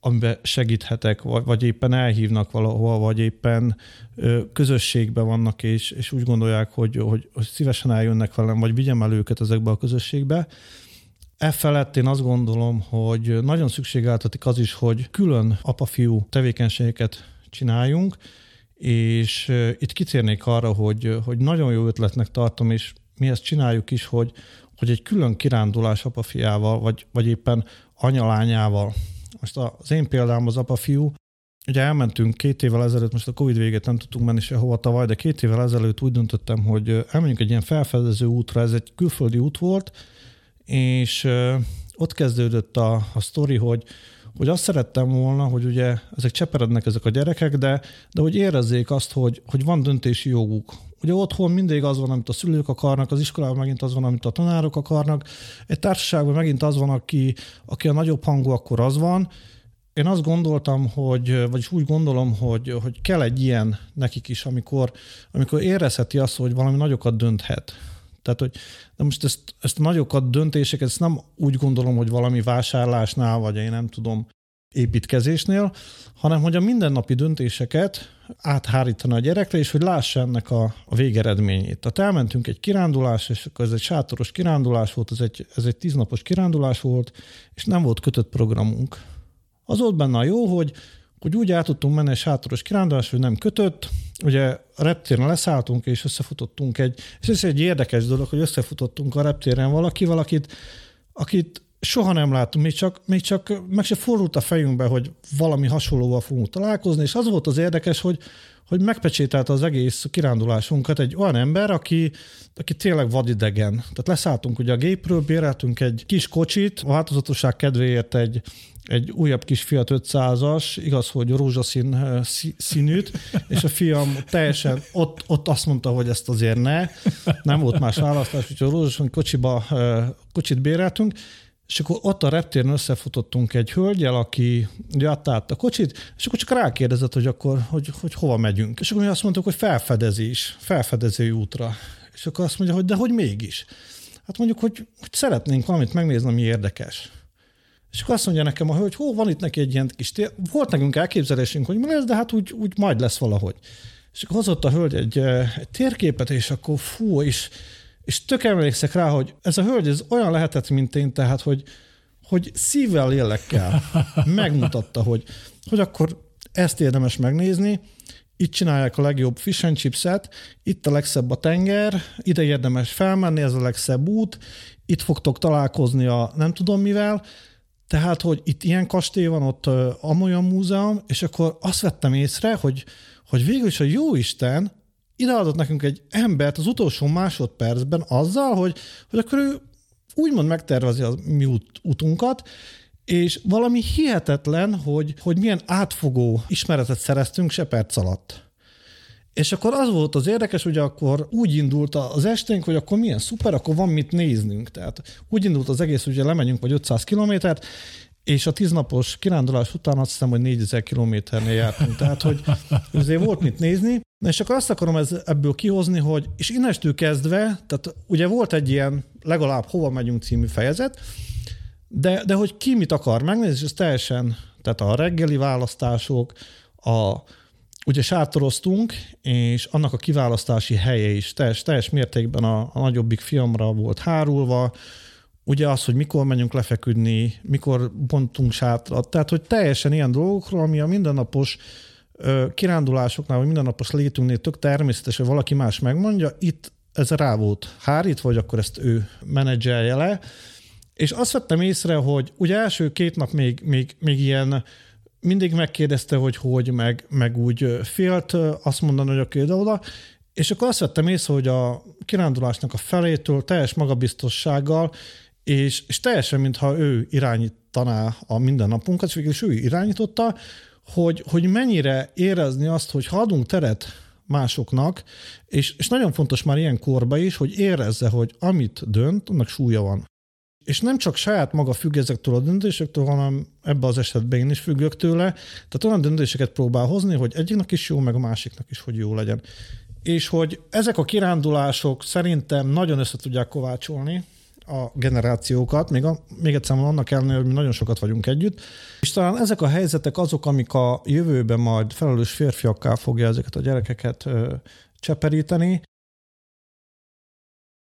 Speaker 2: amiben segíthetek, vagy, vagy éppen elhívnak valahol, vagy éppen ö, közösségben vannak, és, és úgy gondolják, hogy, hogy, hogy szívesen eljönnek velem, vagy vigyem el őket ezekbe a közösségbe. E felett én azt gondolom, hogy nagyon szükségeltetik az is, hogy külön apa-fiú tevékenységeket csináljunk, és itt kitérnék arra, hogy, hogy nagyon jó ötletnek tartom, és mi ezt csináljuk is, hogy, hogy egy külön kirándulás apafiával, vagy, vagy éppen anyalányával. Most az én példám az apafiú, Ugye elmentünk két évvel ezelőtt, most a Covid véget nem tudtunk menni sehova tavaly, de két évvel ezelőtt úgy döntöttem, hogy elmenjünk egy ilyen felfedező útra, ez egy külföldi út volt, és ott kezdődött a, a sztori, hogy, hogy azt szerettem volna, hogy ugye ezek cseperednek ezek a gyerekek, de, de hogy érezzék azt, hogy, hogy van döntési joguk. Ugye otthon mindig az van, amit a szülők akarnak, az iskolában megint az van, amit a tanárok akarnak, egy társaságban megint az van, aki, aki a nagyobb hangú, akkor az van. Én azt gondoltam, hogy, vagyis úgy gondolom, hogy, hogy kell egy ilyen nekik is, amikor, amikor érezheti azt, hogy valami nagyokat dönthet. Tehát, hogy de most ezt, ezt nagyokat döntéseket, ezt nem úgy gondolom, hogy valami vásárlásnál, vagy én nem tudom, építkezésnél, hanem hogy a mindennapi döntéseket áthárítani a gyerekre, és hogy lássa ennek a, a végeredményét. Tehát elmentünk egy kirándulás, és akkor ez egy sátoros kirándulás volt, ez egy, ez egy tíznapos kirándulás volt, és nem volt kötött programunk. Az volt benne a jó, hogy, hogy úgy át tudtunk menni egy sátoros kirándulás, hogy nem kötött, ugye a reptéren leszálltunk, és összefutottunk egy, és ez egy érdekes dolog, hogy összefutottunk a reptéren valakivel, akit, akit soha nem láttunk, még csak, még csak meg se fordult a fejünkbe, hogy valami hasonlóval fogunk találkozni, és az volt az érdekes, hogy, hogy megpecsételte az egész kirándulásunkat egy olyan ember, aki, aki tényleg vadidegen. Tehát leszálltunk ugye a gépről, béreltünk egy kis kocsit, a változatosság kedvéért egy, egy újabb kis Fiat 500-as, igaz, hogy rózsaszín színűt, és a fiam teljesen ott, ott azt mondta, hogy ezt azért ne, nem volt más választás, úgyhogy a rózsaszín kocsiba kocsit béreltünk, és akkor ott a reptéren összefutottunk egy hölgyel, aki ugye adta át a kocsit, és akkor csak rákérdezett, hogy akkor, hogy, hogy hova megyünk. És akkor mi azt mondtuk, hogy felfedezés, felfedező útra. És akkor azt mondja, hogy de hogy mégis. Hát mondjuk, hogy, hogy szeretnénk valamit megnézni, ami érdekes. És akkor azt mondja nekem a hölgy, hol van itt neki egy ilyen kis tér. Volt nekünk elképzelésünk, hogy mi lesz, de hát úgy, úgy majd lesz valahogy. És akkor hozott a hölgy egy, egy térképet, és akkor fú, és és tök emlékszek rá, hogy ez a hölgy ez olyan lehetett, mint én, tehát, hogy, hogy szívvel, lélekkel megmutatta, hogy, hogy akkor ezt érdemes megnézni, itt csinálják a legjobb fish and chipset, itt a legszebb a tenger, ide érdemes felmenni, ez a legszebb út, itt fogtok találkozni a nem tudom mivel, tehát, hogy itt ilyen kastély van, ott amolyan múzeum, és akkor azt vettem észre, hogy, hogy végül is a jó Isten ideadott nekünk egy embert az utolsó másodpercben azzal, hogy, hogy akkor ő úgymond megtervezi a mi út, utunkat, és valami hihetetlen, hogy, hogy milyen átfogó ismeretet szereztünk se perc alatt. És akkor az volt az érdekes, hogy akkor úgy indult az esténk, hogy akkor milyen szuper, akkor van mit néznünk. Tehát úgy indult az egész, hogy lemegyünk vagy 500 kilométert, és a tíznapos kirándulás után azt hiszem, hogy 4000 kilométernél jártunk, tehát hogy azért volt mit nézni, Na és akkor azt akarom ez, ebből kihozni, hogy és innestől kezdve, tehát ugye volt egy ilyen legalább hova megyünk című fejezet, de, de hogy ki mit akar megnézni, és ez teljesen, tehát a reggeli választások, a, ugye sátoroztunk, és annak a kiválasztási helye is teljes, teljes mértékben a, a nagyobbik fiamra volt hárulva, ugye az, hogy mikor menjünk lefeküdni, mikor bontunk sátrat, tehát hogy teljesen ilyen dolgokról, ami a mindennapos kirándulásoknál, vagy mindennapos létünknél tök természetes, hogy valaki más megmondja, itt ez rá volt hárít, vagy akkor ezt ő menedzselje le, és azt vettem észre, hogy ugye első két nap még, még, még ilyen mindig megkérdezte, hogy hogy, meg, meg úgy félt azt mondani, hogy oké, de oda, és akkor azt vettem észre, hogy a kirándulásnak a felétől teljes magabiztossággal, és, és teljesen, mintha ő irányítaná a mindennapunkat, és végül ő irányította, hogy, hogy mennyire érezni azt, hogy ha adunk teret másoknak, és, és nagyon fontos már ilyen korba is, hogy érezze, hogy amit dönt, annak súlya van. És nem csak saját maga függ ezektől a döntésektől, hanem ebbe az esetben én is függök tőle. Tehát olyan döntéseket próbál hozni, hogy egyiknek is jó, meg a másiknak is, hogy jó legyen. És hogy ezek a kirándulások szerintem nagyon össze tudják kovácsolni a generációkat, még, a, még egyszer annak ellenére, hogy mi nagyon sokat vagyunk együtt, és talán ezek a helyzetek azok, amik a jövőben majd felelős férfiakká fogja ezeket a gyerekeket ö, cseperíteni,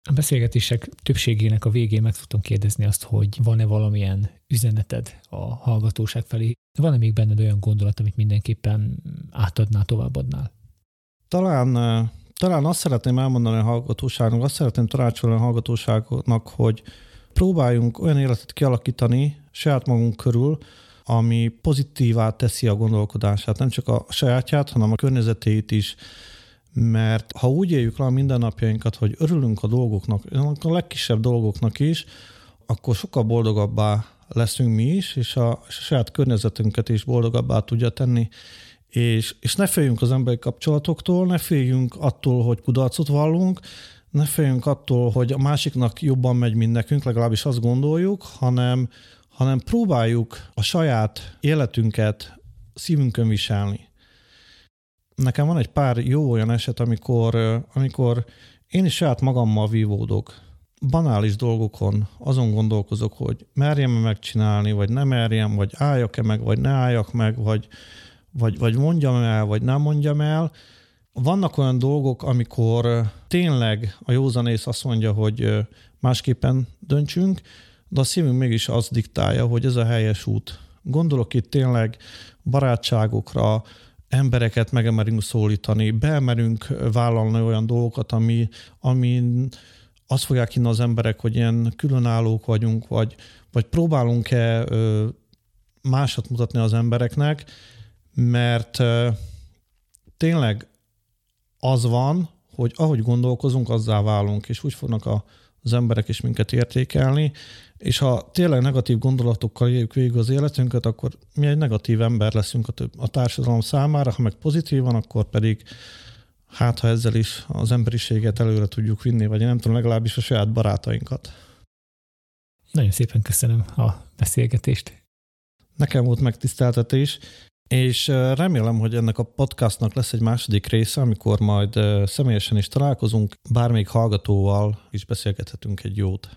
Speaker 1: a beszélgetések többségének a végén meg tudtam kérdezni azt, hogy van-e valamilyen üzeneted a hallgatóság felé. Van-e még benned olyan gondolat, amit mindenképpen átadnál, továbbadnál?
Speaker 2: Talán, talán azt szeretném elmondani a hallgatóságnak, azt szeretném tanácsolni a hallgatóságnak, hogy próbáljunk olyan életet kialakítani saját magunk körül, ami pozitívá teszi a gondolkodását, nem csak a sajátját, hanem a környezetét is mert ha úgy éljük le a mindennapjainkat, hogy örülünk a dolgoknak, a legkisebb dolgoknak is, akkor sokkal boldogabbá leszünk mi is, és a, és a saját környezetünket is boldogabbá tudja tenni. És, és ne féljünk az emberi kapcsolatoktól, ne féljünk attól, hogy kudarcot vallunk, ne féljünk attól, hogy a másiknak jobban megy, mint nekünk, legalábbis azt gondoljuk, hanem, hanem próbáljuk a saját életünket szívünkön viselni nekem van egy pár jó olyan eset, amikor, amikor én is saját magammal vívódok. Banális dolgokon azon gondolkozok, hogy merjem -e megcsinálni, vagy nem merjem, vagy álljak-e meg, vagy ne álljak meg, vagy, vagy, vagy mondjam el, vagy nem mondjam el. Vannak olyan dolgok, amikor tényleg a józanész azt mondja, hogy másképpen döntsünk, de a szívünk mégis azt diktálja, hogy ez a helyes út. Gondolok itt tényleg barátságokra, embereket megemerünk szólítani, beemerünk vállalni olyan dolgokat, ami, ami azt fogják hinni az emberek, hogy ilyen különállók vagyunk, vagy, vagy próbálunk-e másat mutatni az embereknek, mert tényleg az van, hogy ahogy gondolkozunk, azzá válunk, és úgy fognak a, az emberek is minket értékelni, és ha tényleg negatív gondolatokkal éljük végig az életünket, akkor mi egy negatív ember leszünk a, több, a társadalom számára, ha meg pozitívan, akkor pedig hát ha ezzel is az emberiséget előre tudjuk vinni, vagy nem tudom, legalábbis a saját barátainkat.
Speaker 1: Nagyon szépen köszönöm a beszélgetést.
Speaker 2: Nekem volt megtiszteltetés, és remélem, hogy ennek a podcastnak lesz egy második része, amikor majd személyesen is találkozunk, bármelyik hallgatóval is beszélgethetünk egy jót.